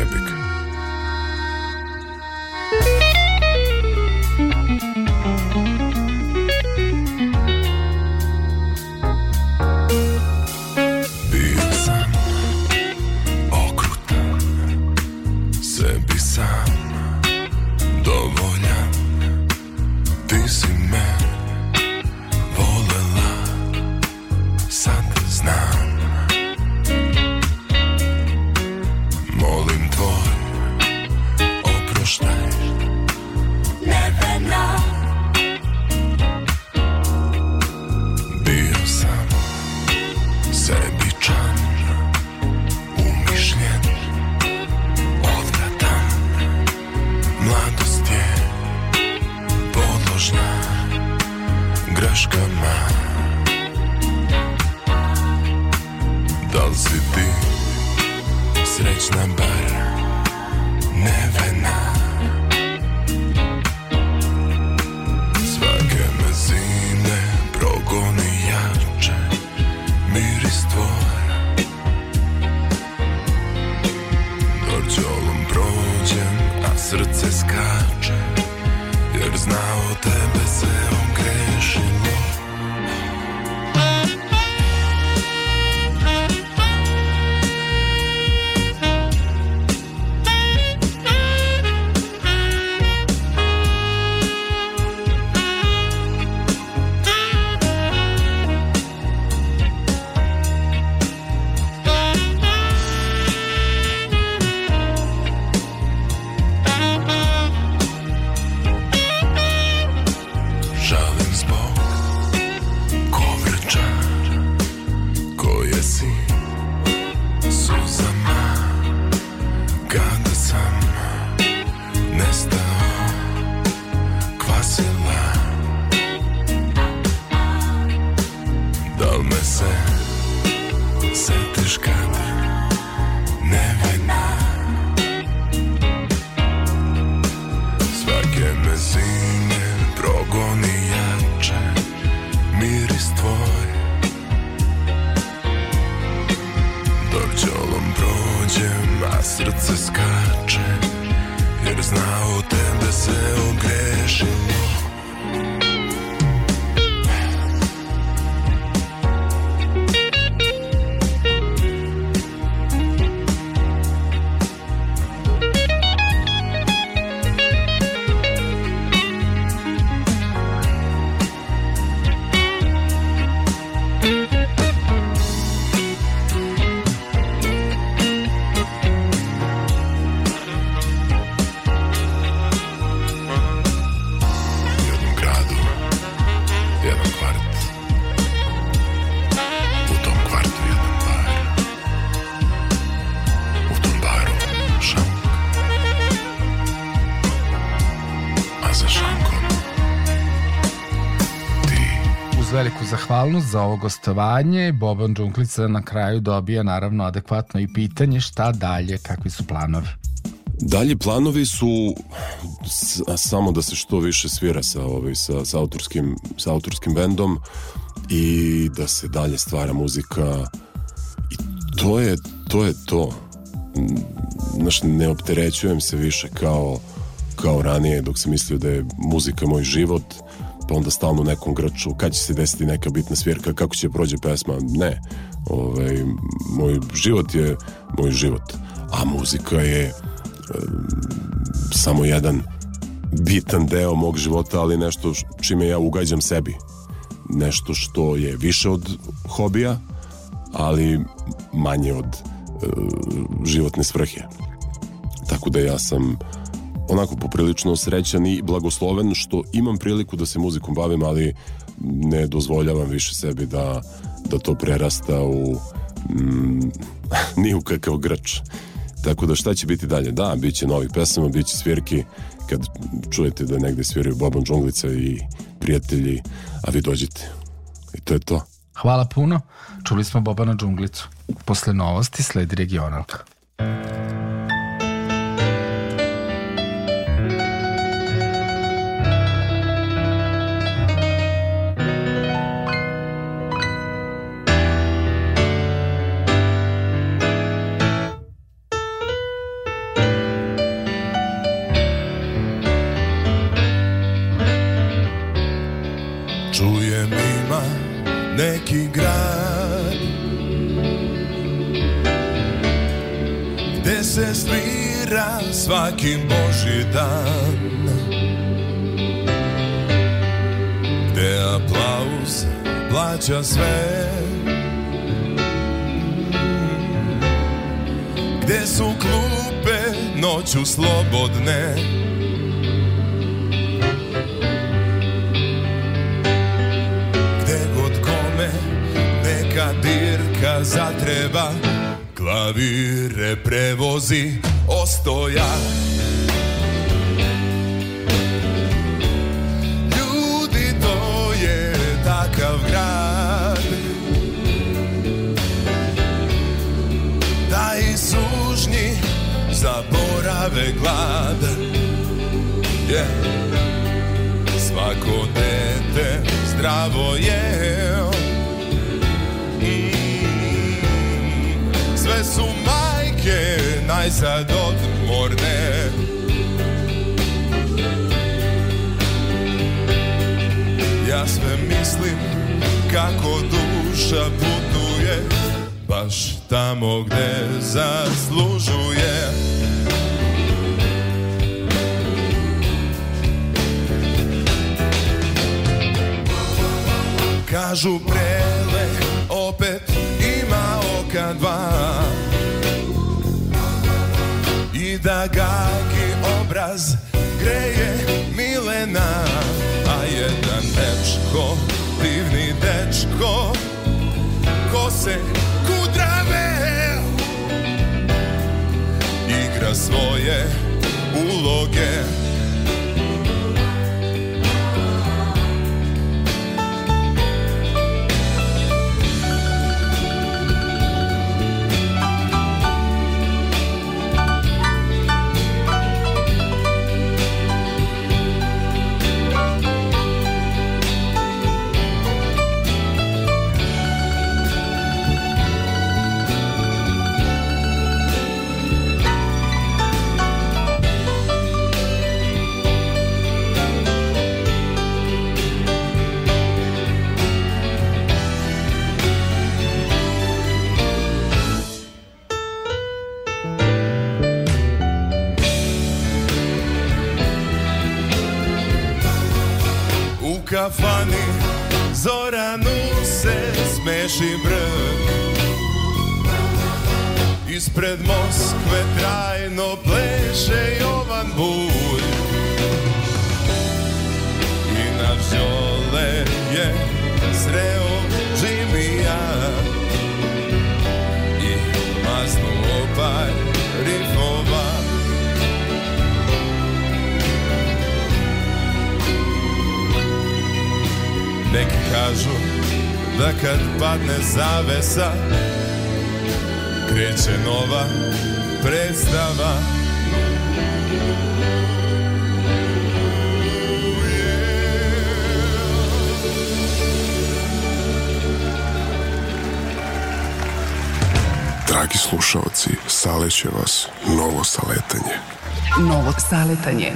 Zahvalnost za ovo gostovanje. Boban Džunklica na kraju dobija naravno adekvatno i pitanje šta dalje, kakvi su planovi. Dalji planovi su samo da se što više svira sa, ovaj, sa, sa, autorskim, sa autorskim bendom i da se dalje stvara muzika i to je to. Je to. Znaš, ne opterećujem se više kao, kao ranije dok sam mislio da je muzika moj život pa onda stalno nekom grču kad će se desiti neka bitna svirka kako će prođe pesma ne ovaj, moj život je moj život a muzika je samo jedan bitan deo mog života, ali nešto čime ja ugađam sebi. Nešto što je više od hobija, ali manje od e, životne svrhe. Tako da ja sam onako poprilično srećan i blagosloven što imam priliku da se muzikom bavim, ali ne dozvoljavam više sebi da, da to prerasta u mm, ni u kakav grč. Tako da šta će biti dalje? Da, bit će novih pesama, bit će svirki kad čujete da negde sviraju Boban Džunglica i prijatelji, a vi dođete. I to je to. Hvala puno. Čuli smo Bobana Džunglicu. Posle novosti sledi regionalka. Čujem svaki Boži dan. Gde aplauz plaća sve. Gde su klupe noću slobodne. Gde god kome neka dirka zatreba Klavire prevozi ostoja. Ljudi to je takav grad. Da i sužnji zaborave glad. Yeah. Svako dete zdravo je majke najzad odmorne Ja sve mislim kako duša putuje Baš tamo gde zaslužuje. Kažu prele opet ima oka dva Da gaki obraz greje Milena A jedan dečko, divni dečko Kose kudrave Igra svoje uloge Ispred Moskve trajno pleše Jovan Bulj. I na vžole je sreo Džimija I maznuo par rifova. Neki kažu Da kad padne zavesa Kreće nova predstava Dragi slušalci, saleće vas novo saletanje. Novo saletanje.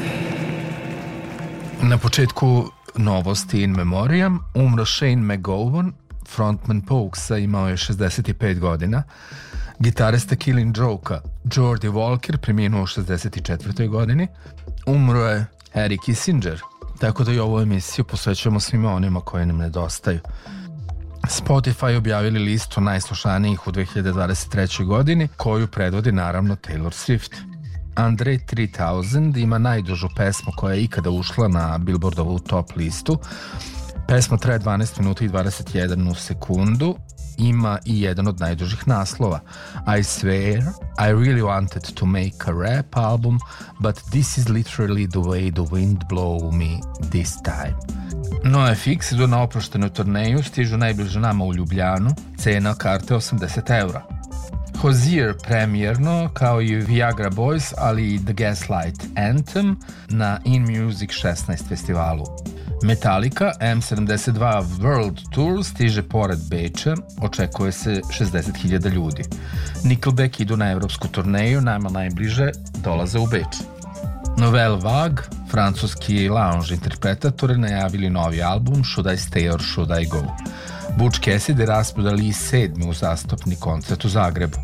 Na početku novosti in memoriam umro Shane McGowan, frontman Pokesa, imao je 65 godina. Gitarista Killing Joke-a Jordi Walker preminuo u 64. godini. Umro je Harry Kissinger, tako da i ovu emisiju posvećujemo svima onima koji nam nedostaju. Spotify objavili listu najslušanijih u 2023. godini, koju predvodi naravno Taylor Swift. Andre 3000 ima najdužu pesmu koja je ikada ušla na Billboardovu top listu. Pesma traje 12 minuta i 21 sekundu. Ima i jedan od najdužih naslova. I swear, I really wanted to make a rap album, but this is literally the way the wind blow me this time. NoFX idu na oproštenu turneju, stižu najbliže nama u Ljubljanu, cena karte 80 eura. Hozier premijerno, kao i Viagra Boys, ali i The Gaslight Anthem na In Music 16 festivalu. Metallica M72 World Tour stiže pored Beča, očekuje se 60.000 ljudi. Nickelback idu na evropsku turneju, nama najbliže dolaze u Beč. Novel Vague, francuski lounge interpretatori najavili novi album Should I Stay or Should I Go. Butch Cassidy rasprodali i sedmi uzastopni koncert u Zagrebu.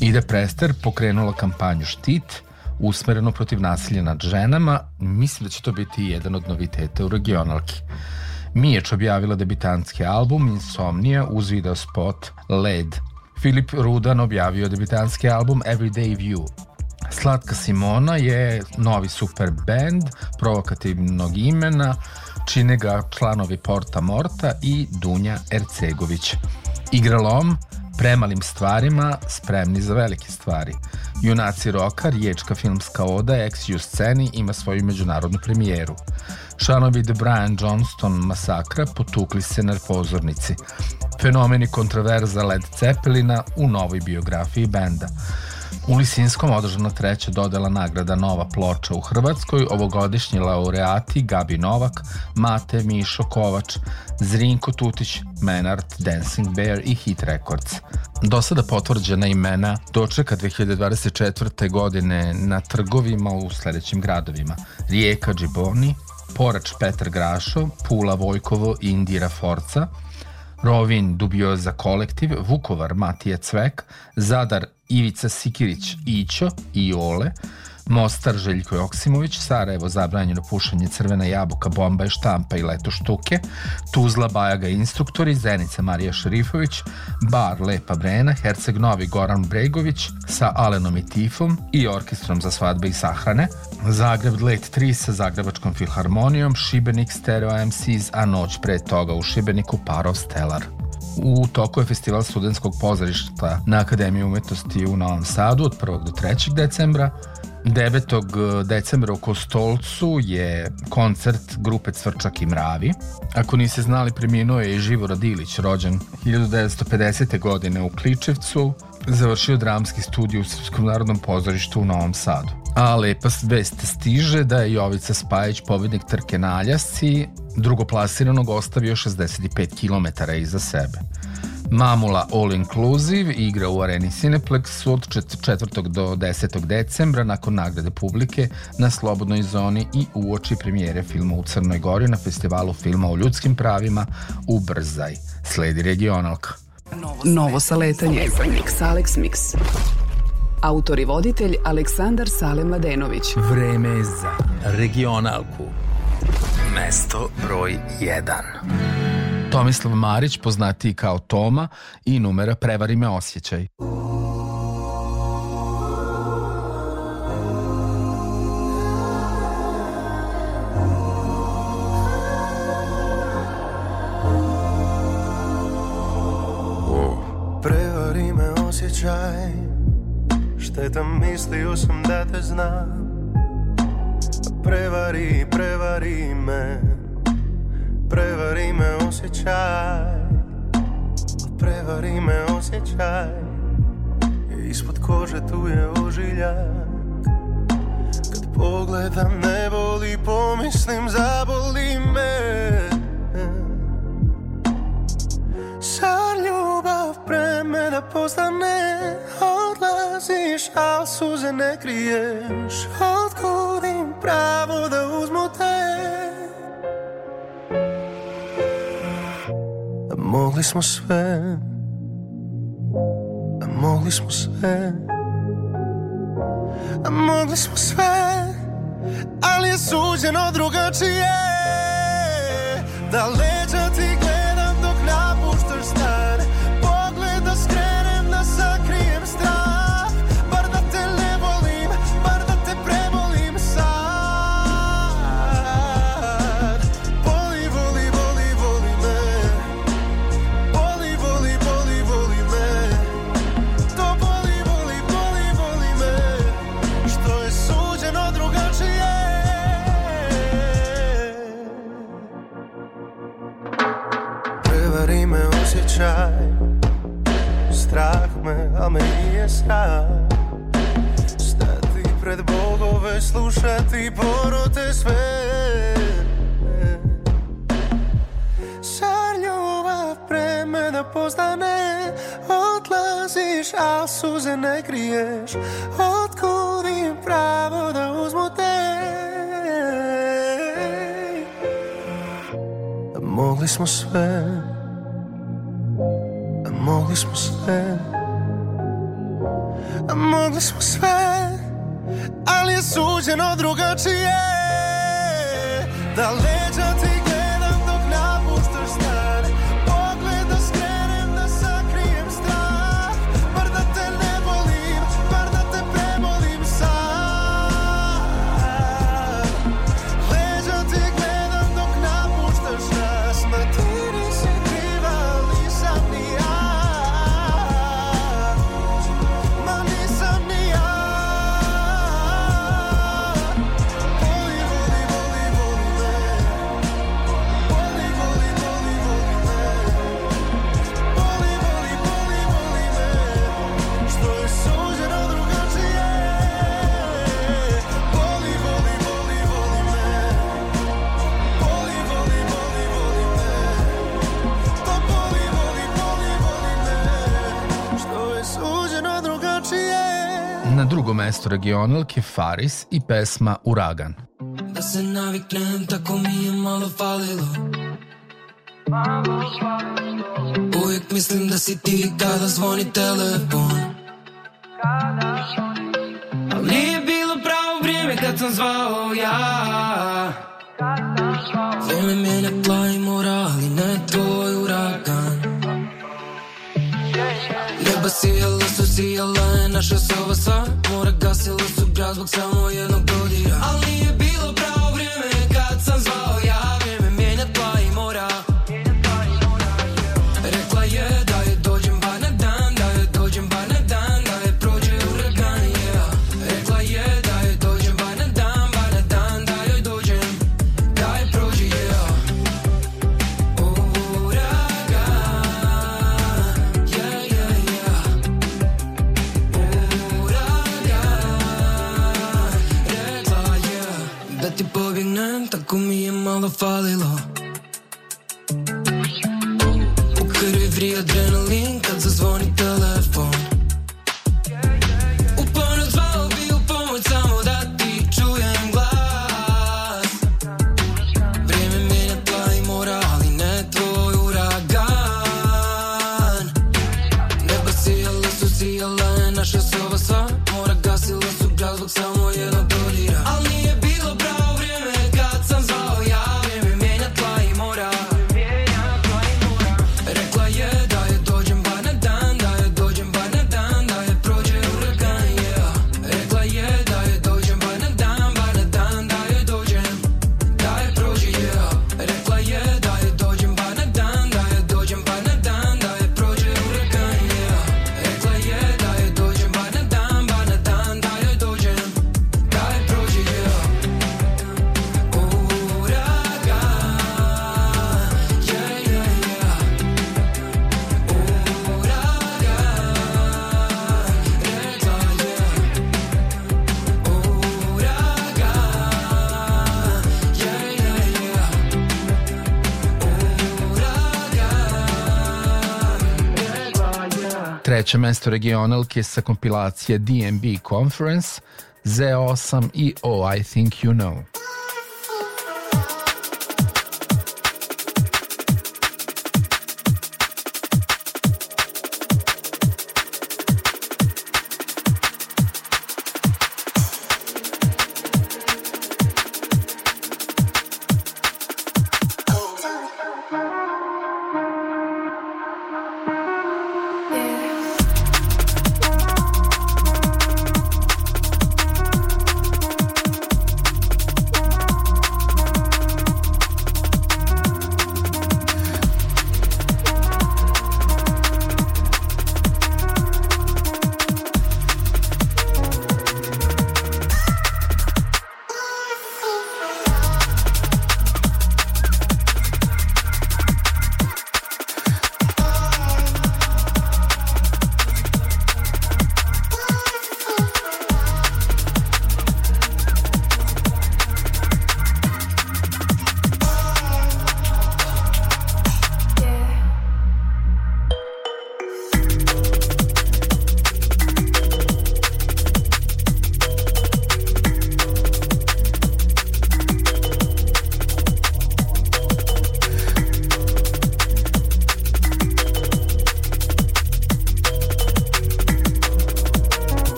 Ida Prester pokrenula kampanju Štit, usmereno protiv nasilja nad ženama. Mislim da će to biti jedan od noviteta u regionalki. Miječ objavila debitanski album Insomnia uz video spot Led. Filip Rudan objavio debitanski album Everyday View. Slatka Simona je novi super band provokativnog imena, čine ga članovi Porta Morta i Dunja Ercegović. Igralom, premalim stvarima, spremni za velike stvari. Junaci roka, riječka filmska oda Ex-U sceni ima svoju međunarodnu premijeru. Članovi The Brian Johnston masakra potukli se na pozornici. Fenomeni kontroverza Led Zeppelina u novoj biografiji benda. U Lisinskom održana treća dodela nagrada Nova ploča u Hrvatskoj, ovogodišnji laureati Gabi Novak, Mate Mišo Kovač, Zrinko Tutić, Menart, Dancing Bear i Hit Records. Do sada potvrđena imena dočeka 2024. godine na trgovima u sledećim gradovima. Rijeka Džiboni, Porač Petar Grašo, Pula Vojkovo i Indira Forca, Rovin Dubioza kolektiv, Vukovar Matija Cvek, Zadar Ivica Sikirić Ićo i Ole, Mostar Željko Joksimović, Sarajevo zabranjeno pušenje crvena jabuka, bomba i štampa i leto štuke, Tuzla Bajaga instruktori, Zenica Marija Šerifović, Bar Lepa Brena, Herceg Novi Goran Bregović sa Alenom i Tifom i orkestrom za svadbe i sahrane, Zagreb Late 3 sa Zagrebačkom filharmonijom, Šibenik Stereo MCs, a noć pre toga u Šibeniku Parov Stellar. U toku je festival studentskog pozorišta na Akademiji umetnosti u Novom Sadu od 1. do 3. decembra. 9. decembra u Kostolcu je koncert grupe Cvrčak i Mravi. Ako niste znali, preminuo je i Živora Dilić, rođen 1950. godine u Kličevcu, završio dramski studij u Srpskom narodnom pozorištu u Novom Sadu. A lepa vest stiže da je Jovica Spajić, pobednik trke na Aljasci, drugoplasiranog ostavio 65 km iza sebe. Mamula All Inclusive igra u areni Cineplex od 4. do 10. decembra nakon nagrade publike na Slobodnoj zoni i uoči premijere filma u Crnoj Gori na festivalu filma o ljudskim pravima u Brzaj. Sledi regionalka. Novo saletanje. Mix Alex Mix. Autor i voditelj Aleksandar Sale Mladenović. Vreme za regionalku. Mesto broj 1. Tomislav Marić, poznatiji kao Toma i numera Prevari me osjećaj. Prevari me osjećaj Šteta mislio sam da te znam Prevari, prevari me Prevari me osjećaj. Prevari me osjećaj. Ispod kože tu je ožiljak. Kad pogledam nebo i pomislim zaboli me. Sad ljubav pre mene postane Odlaziš, al suze ne kriješ. Otkud im pravo da uzmu te Mogli smo sve. Mogli smo sve. Mogli smo sve. Ali je suđeno drugačije. Da leđa ti Stati pred bogove, slušati porote sve. Zar ljubav pre mene postane Odlaziš, a suze ne kriješ. Otkud im pravo da uzmu te? Mogli smo sve. Mogli smo sve Mogli smo sve Ali je suđeno drugačije. Da leđa ti Mestu regionalke Faris i pesma Uragan. Da se naviknem, tako mi je malo falilo. Uvijek mislim da si ti kada zvoni telefon. Al nije bilo pravo vrijeme kad sam zvao ja. Vrijeme mijenja tla i moral i ne tvoj Neba sijala su sijala je naša soba sva Mora gasila su grad zbog samo jednog dodira. Al nije bilo pravo vrijeme pobjegnem Tako mi je malo falilo U krvi vri adrenalin Treće mesto regionalke sa kompilacije DMB Conference Z8 i Oh I Think You Know.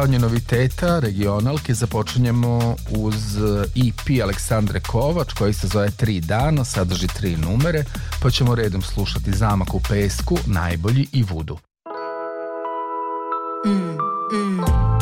Preslušavanje noviteta, regionalke, započinjemo uz EP Aleksandre Kovač koji se zove Tri dana, sadrži tri numere, pa ćemo redom slušati Zamak u pesku, Najbolji i Vudu. Mm, mm.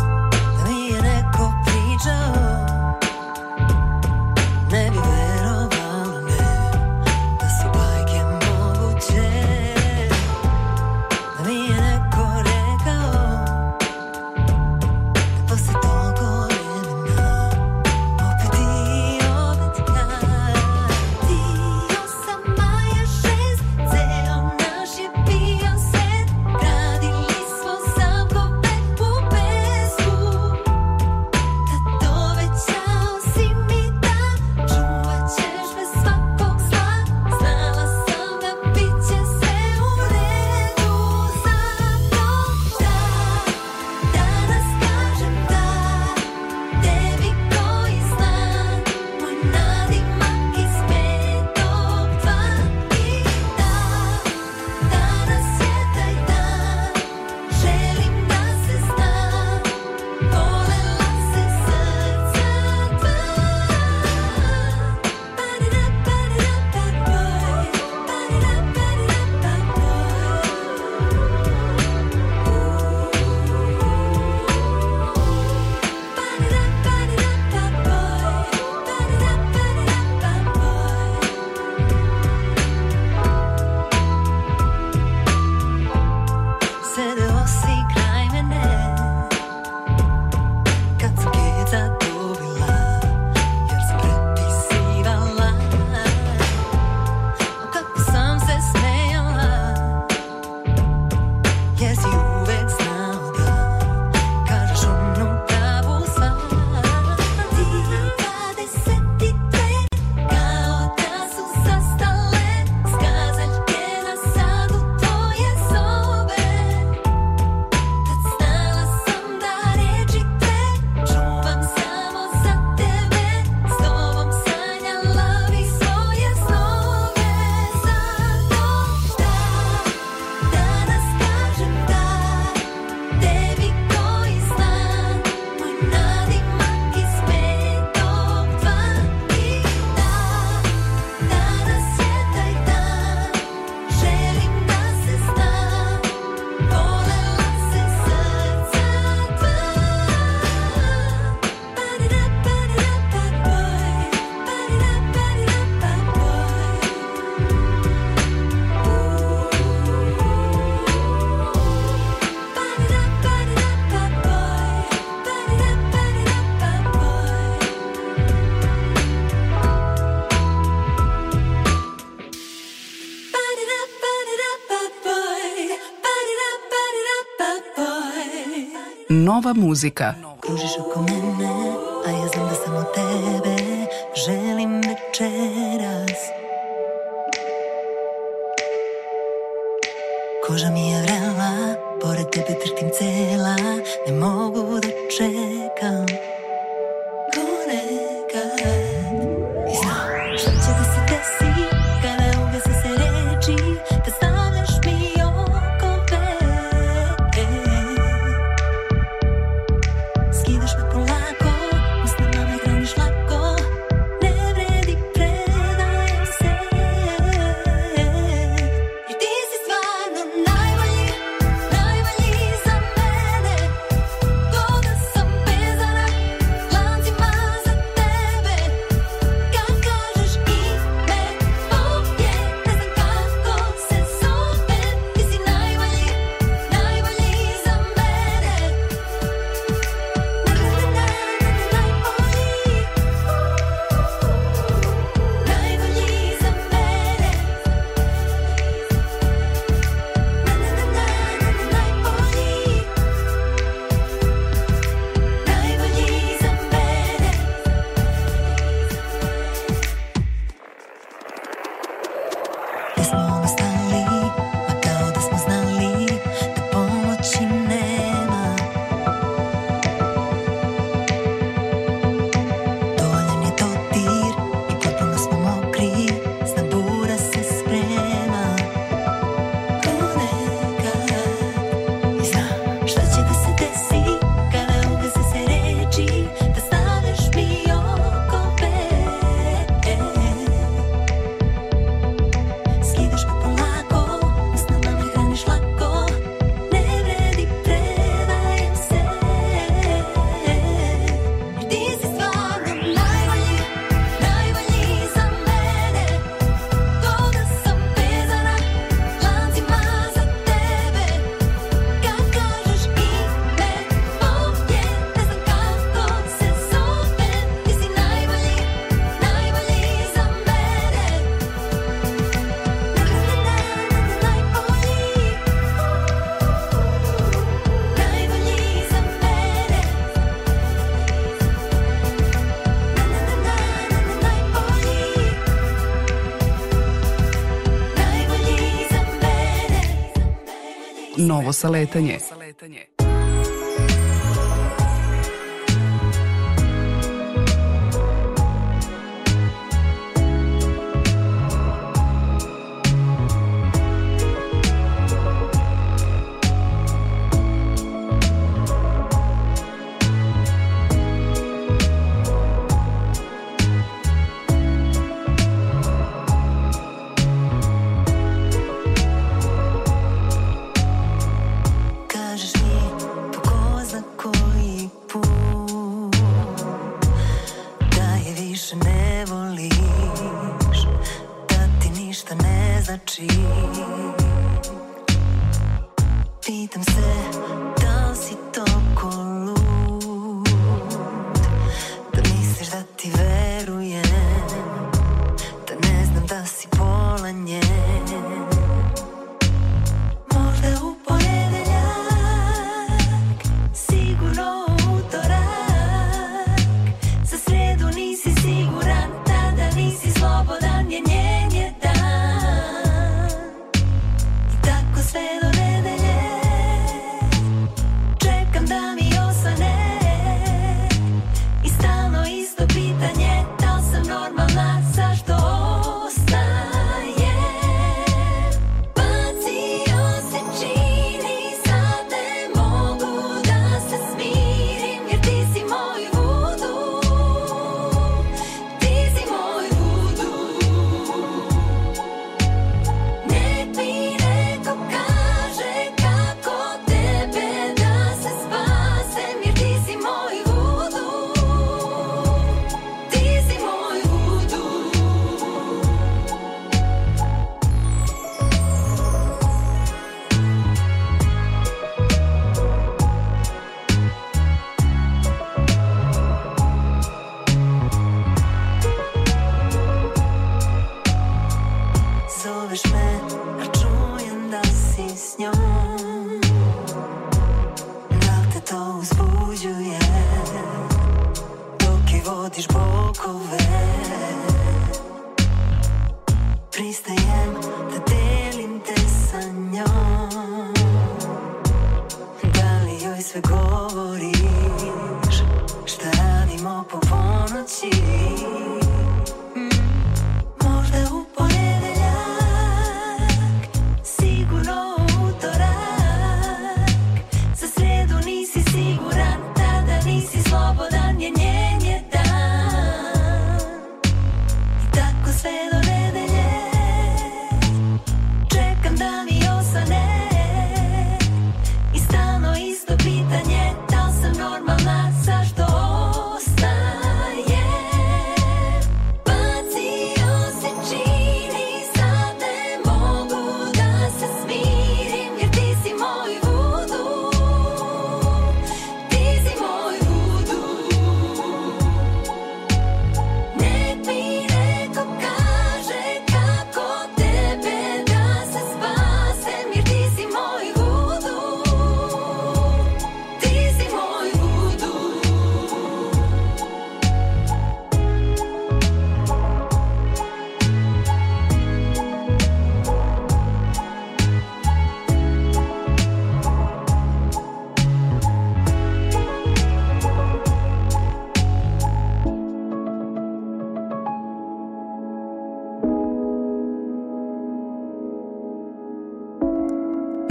nova muzika. Kružiš oko mene, a ja znam da samo tebe želim večeras. Koža mi je vrela, pored tebe trtim cela, ne mogu da čekam. novo saletanje.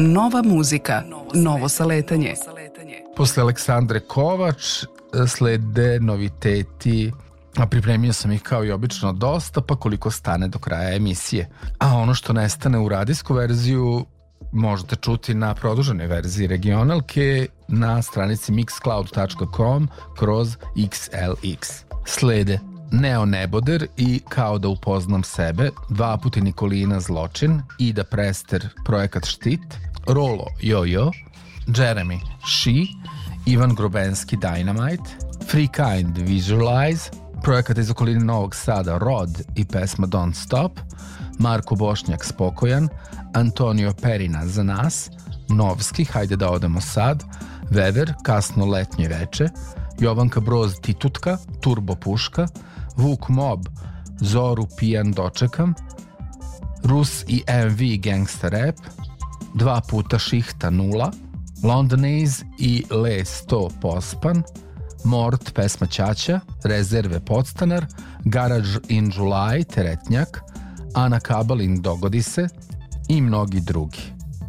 Nova muzika, novo saletanje. Posle Aleksandre Kovač slede noviteti a pripremio sam ih kao i obično dosta, pa koliko stane do kraja emisije. A ono što nestane u radijsku verziju možete čuti na produženoj verziji regionalke na stranici mixcloud.com kroz XLX. Slede Neo Neboder i Kao da upoznam sebe, dva puti Nikolina Zločin, Ida Prester, Projekat Štit, Rolo Jojo, Jeremy She, Ivan Grobenski Dynamite, Free Kind Visualize, projekat iz okoline Novog Sada Rod i pesma Don't Stop, Marko Bošnjak Spokojan, Antonio Perina Za nas, Novski Hajde da odemo sad, Vever Kasno letnje veče, Jovanka Broz Titutka, Turbo Puška, Vuk Mob, Zoru Pijan dočekam, Rus i MV Gangsta Rap, dva puta Šihta nula, Londonese i Le 100 Pospan, Mort pesma Ćaća, Rezerve Podstanar, Garage in July Teretnjak, Ana Kabalin Dogodi se i mnogi drugi.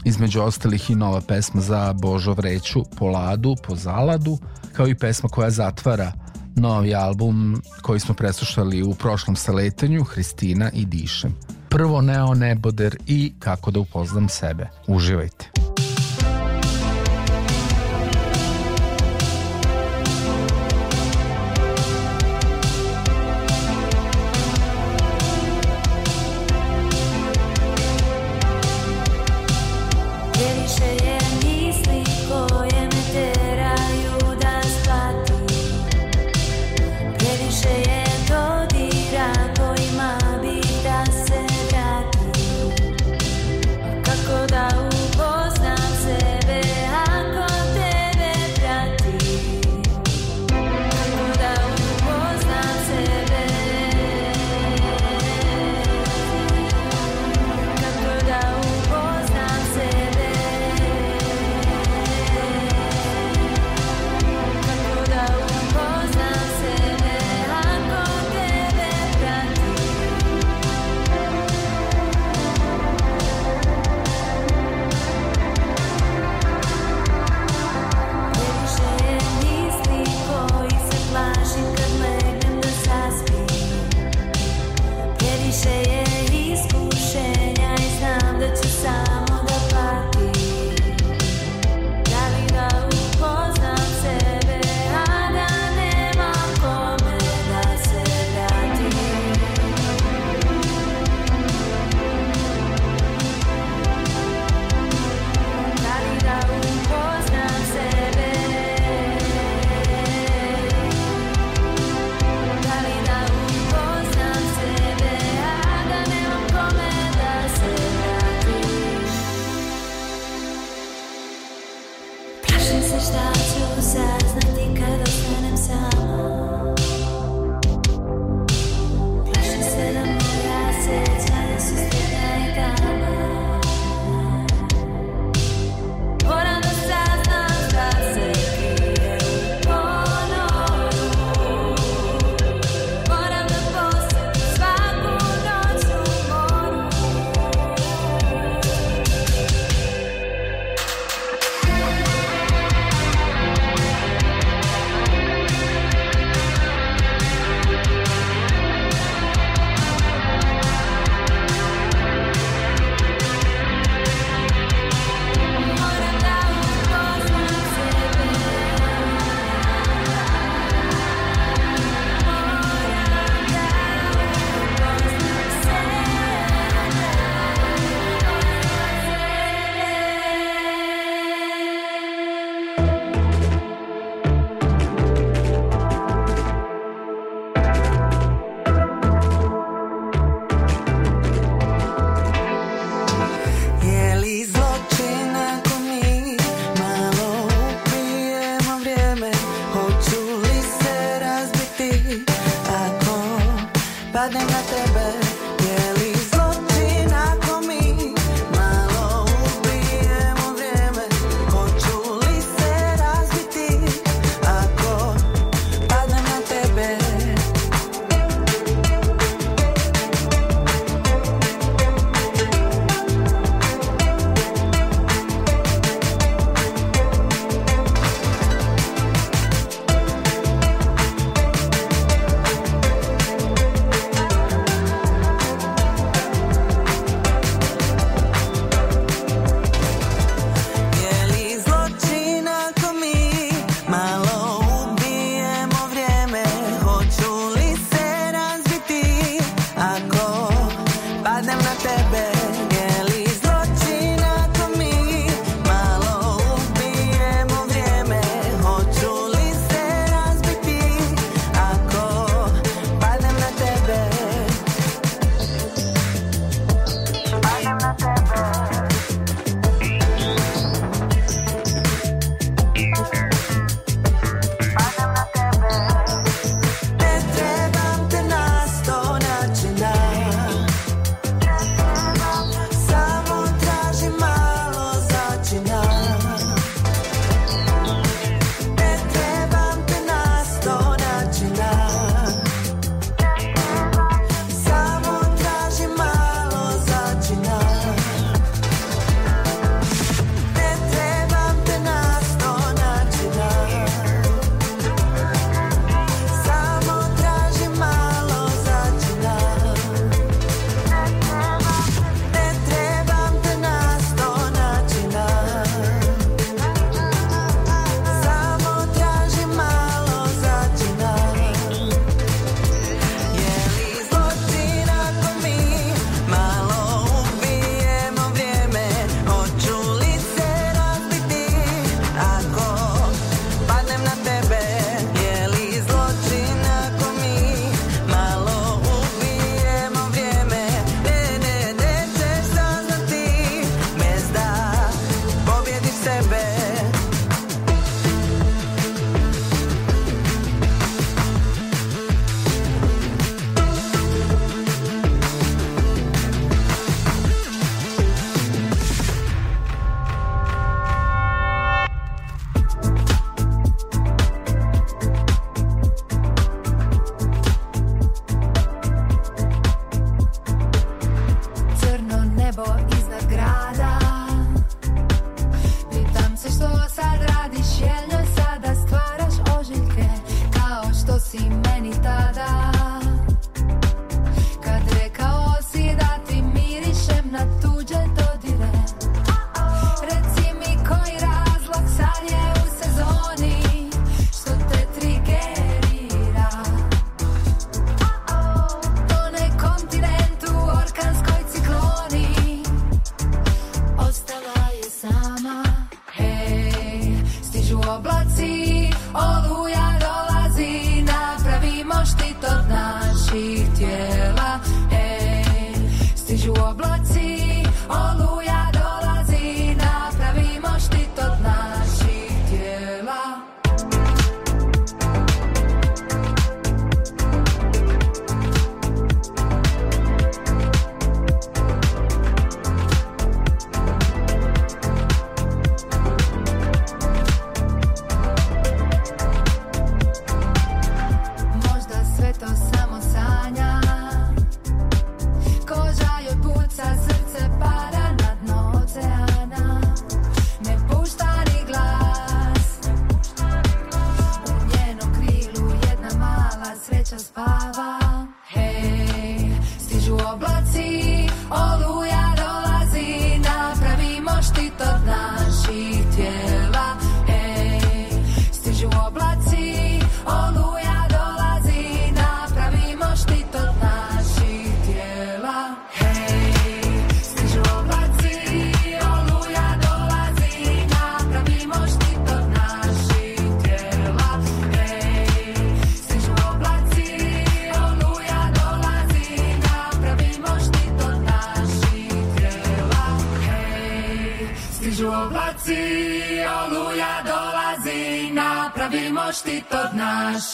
Između ostalih i nova pesma za Božo Vreću po ladu, po zaladu, kao i pesma koja zatvara novi album koji smo preslušali u prošlom saletanju Hristina i Dišem. Prvo Neo Neboder i Kako da upoznam sebe. Uživajte.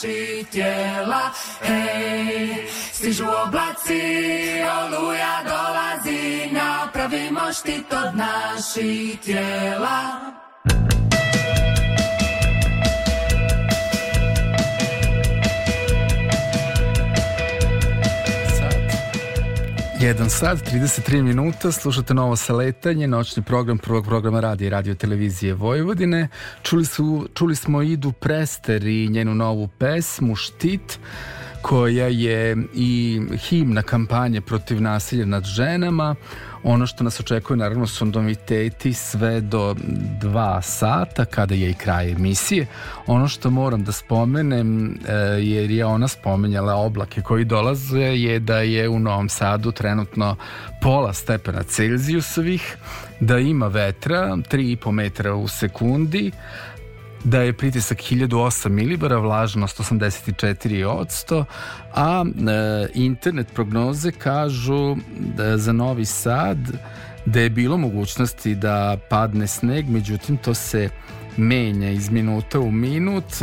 Naših tijela. Hej, stižu oblaci, oluja dolazi, napravimo štit od naših tijela. Jedan sat, 33 minuta, slušate novo saletanje, noćni program prvog programa radija i radio televizije Vojvodine. Čuli, su, čuli smo Idu Prester i njenu novu pesmu Štit, koja je i himna kampanje protiv nasilja nad ženama. Ono što nas očekuje naravno su noviteti sve do dva sata kada je i kraj emisije. Ono što moram da spomenem e, jer je ona spomenjala oblake koji dolaze je da je u Novom Sadu trenutno pola stepena Celzijusovih, da ima vetra 3,5 metra u sekundi, da je pritisak 1008 milibara, vlažnost 84%, a e, internet prognoze kažu da za Novi Sad da je bilo mogućnosti da padne sneg, međutim to se menja iz minuta u minut.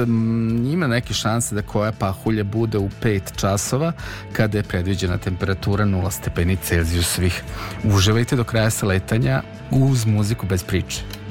Ima neke šanse da koja pahulja bude u 5 časova kada je predviđena temperatura 0 stepeni Celzijusovih. Uživajte do kraja saletanja uz muziku bez priče.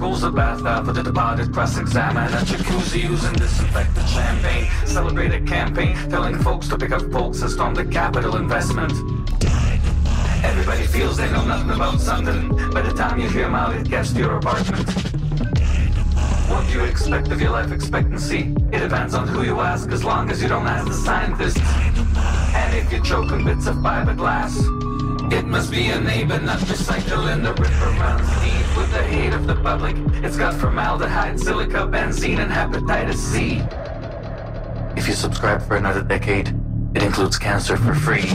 Schools, a bath uh, after the departed cross-examine a jacuzzi using disinfectant champagne. Celebrate a campaign telling folks to pick up folks and storm the capital investment. Everybody feels they know nothing about something. By the time you hear them out, it gets to your apartment. What do you expect of your life expectancy? It depends on who you ask, as long as you don't ask the scientists. And if you're choking bits of fiberglass, it must be a neighbor, not recycling. The river runs of the public. It's got formaldehyde, silica, benzene, and hepatitis C. If you subscribe for another decade, it includes cancer for free.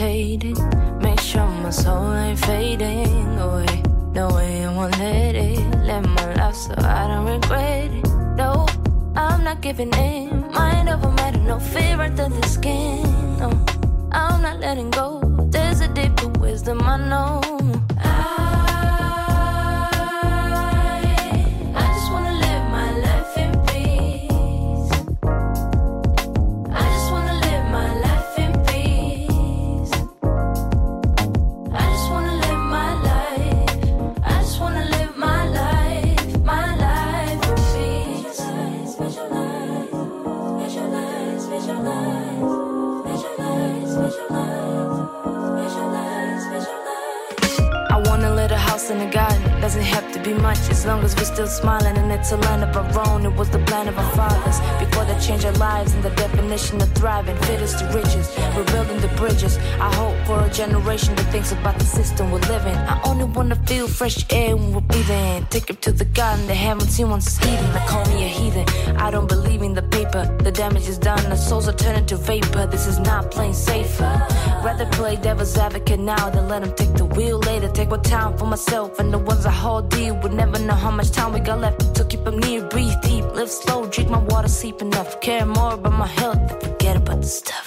Make sure my soul ain't fading away. No way I won't let it. Live my life so I don't regret it. No, I'm not giving in. That thinks about the system we're living. I only wanna feel fresh air when we're breathing. Take it to the garden they haven't seen once it's eating. They call me a heathen. I don't believe in the paper. The damage is done. The souls are turning to vapor. This is not playing safer. Rather play devil's advocate now than let them take the wheel later. Take more time for myself and the ones I hold dear. Would never know how much time we got left. So keep them near, breathe deep, live slow, drink my water, sleep enough. Care more about my health, forget about the stuff.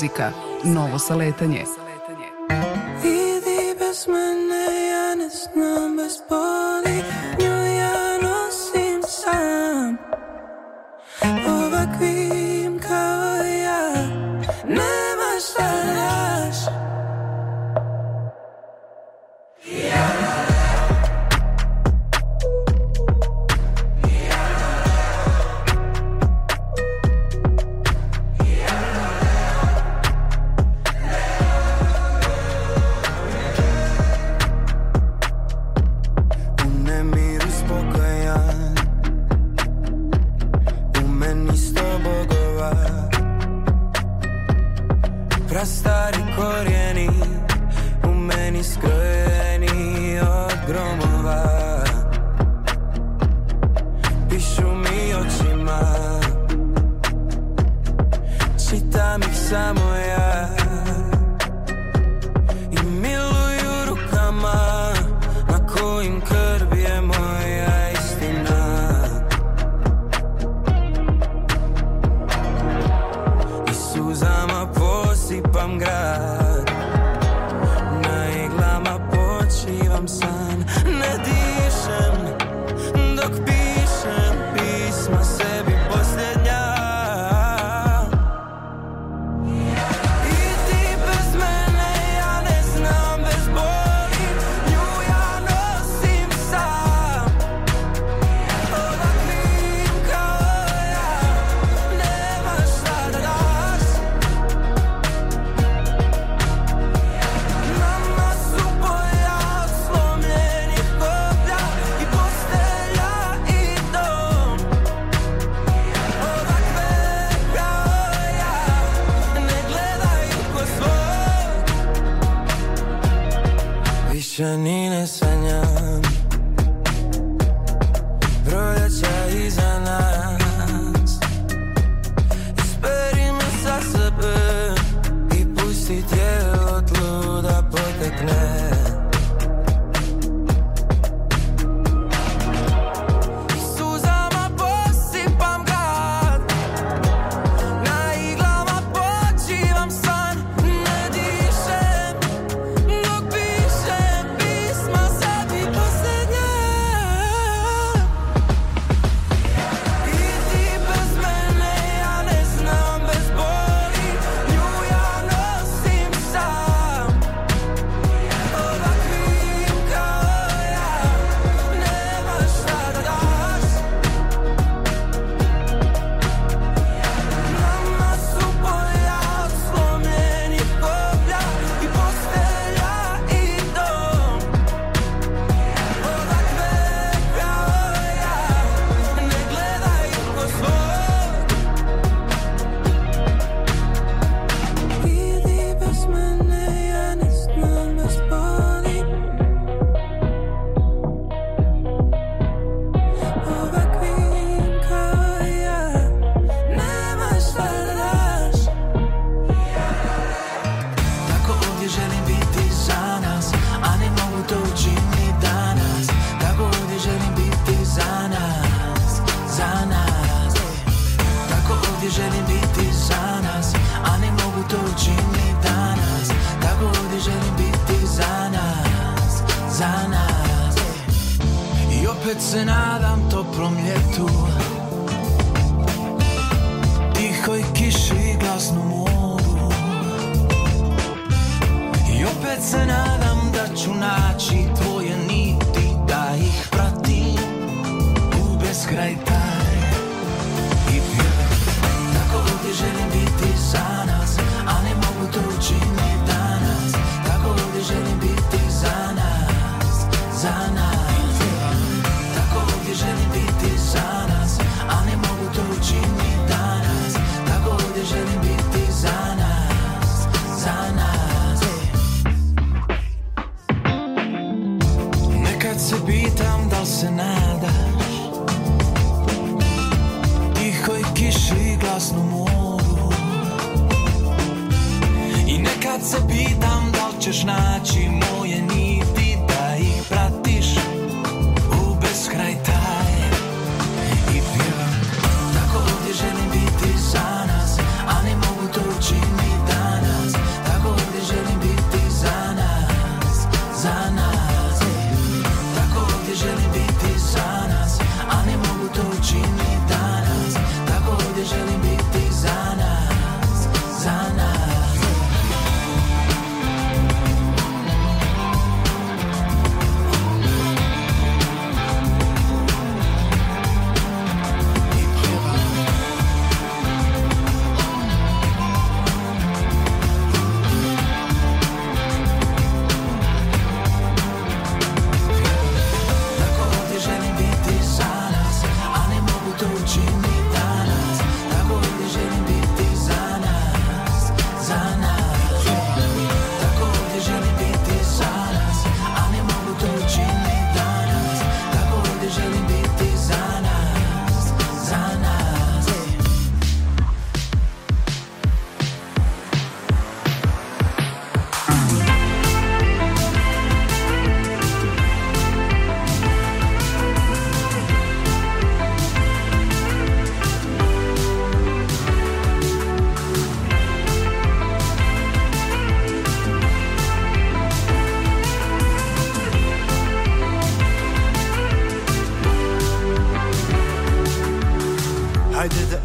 Muzika, novo saletanje.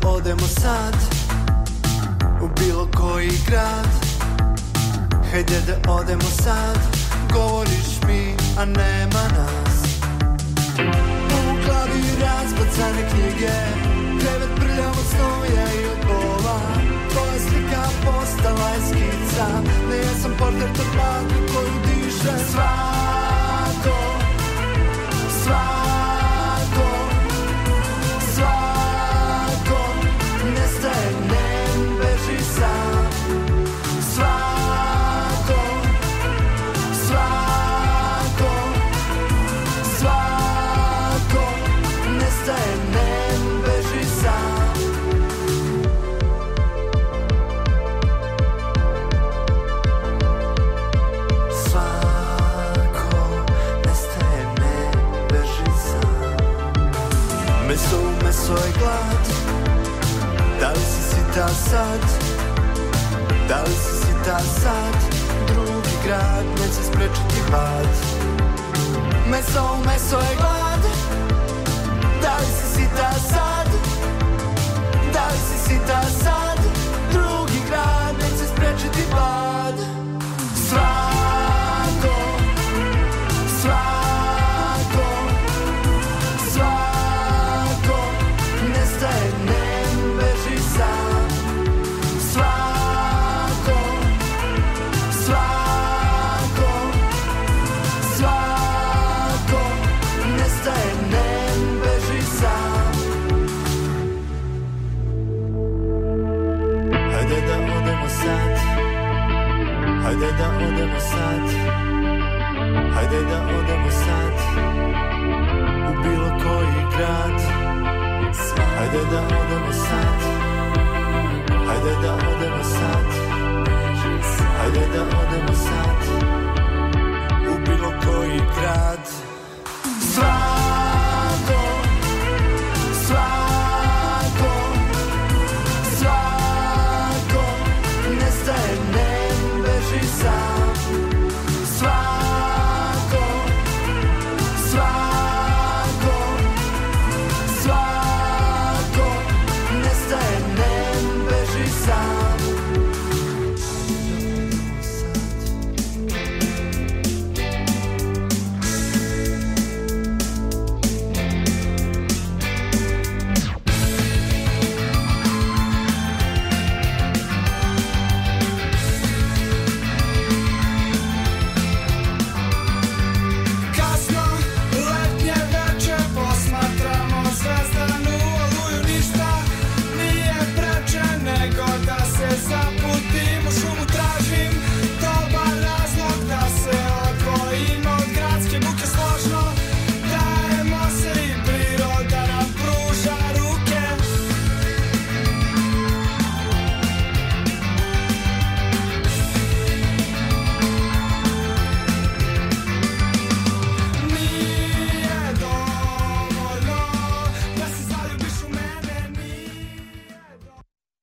Odemo sad U bilo koji grad. Hajde da odemo sad Govoriš mi, a nema nas. U glavi razbacane knjige Krevet prljavo snoja i od Tvoja slika postala je skica Ne ja sam portret od koju diše Svako Svako sita sad? Da li si sita sad? Drugi grad neće sprečiti hlad Meso meso je glad Da li si sita sad? Da li si sita sad? Drugi grad neće sprečiti hlad Svako ajde da odemo sad U bilo koji grad. Ajde da odemo sad Ajde da odemo sad. Ajde da odemo sad U bilo koji grad. Sva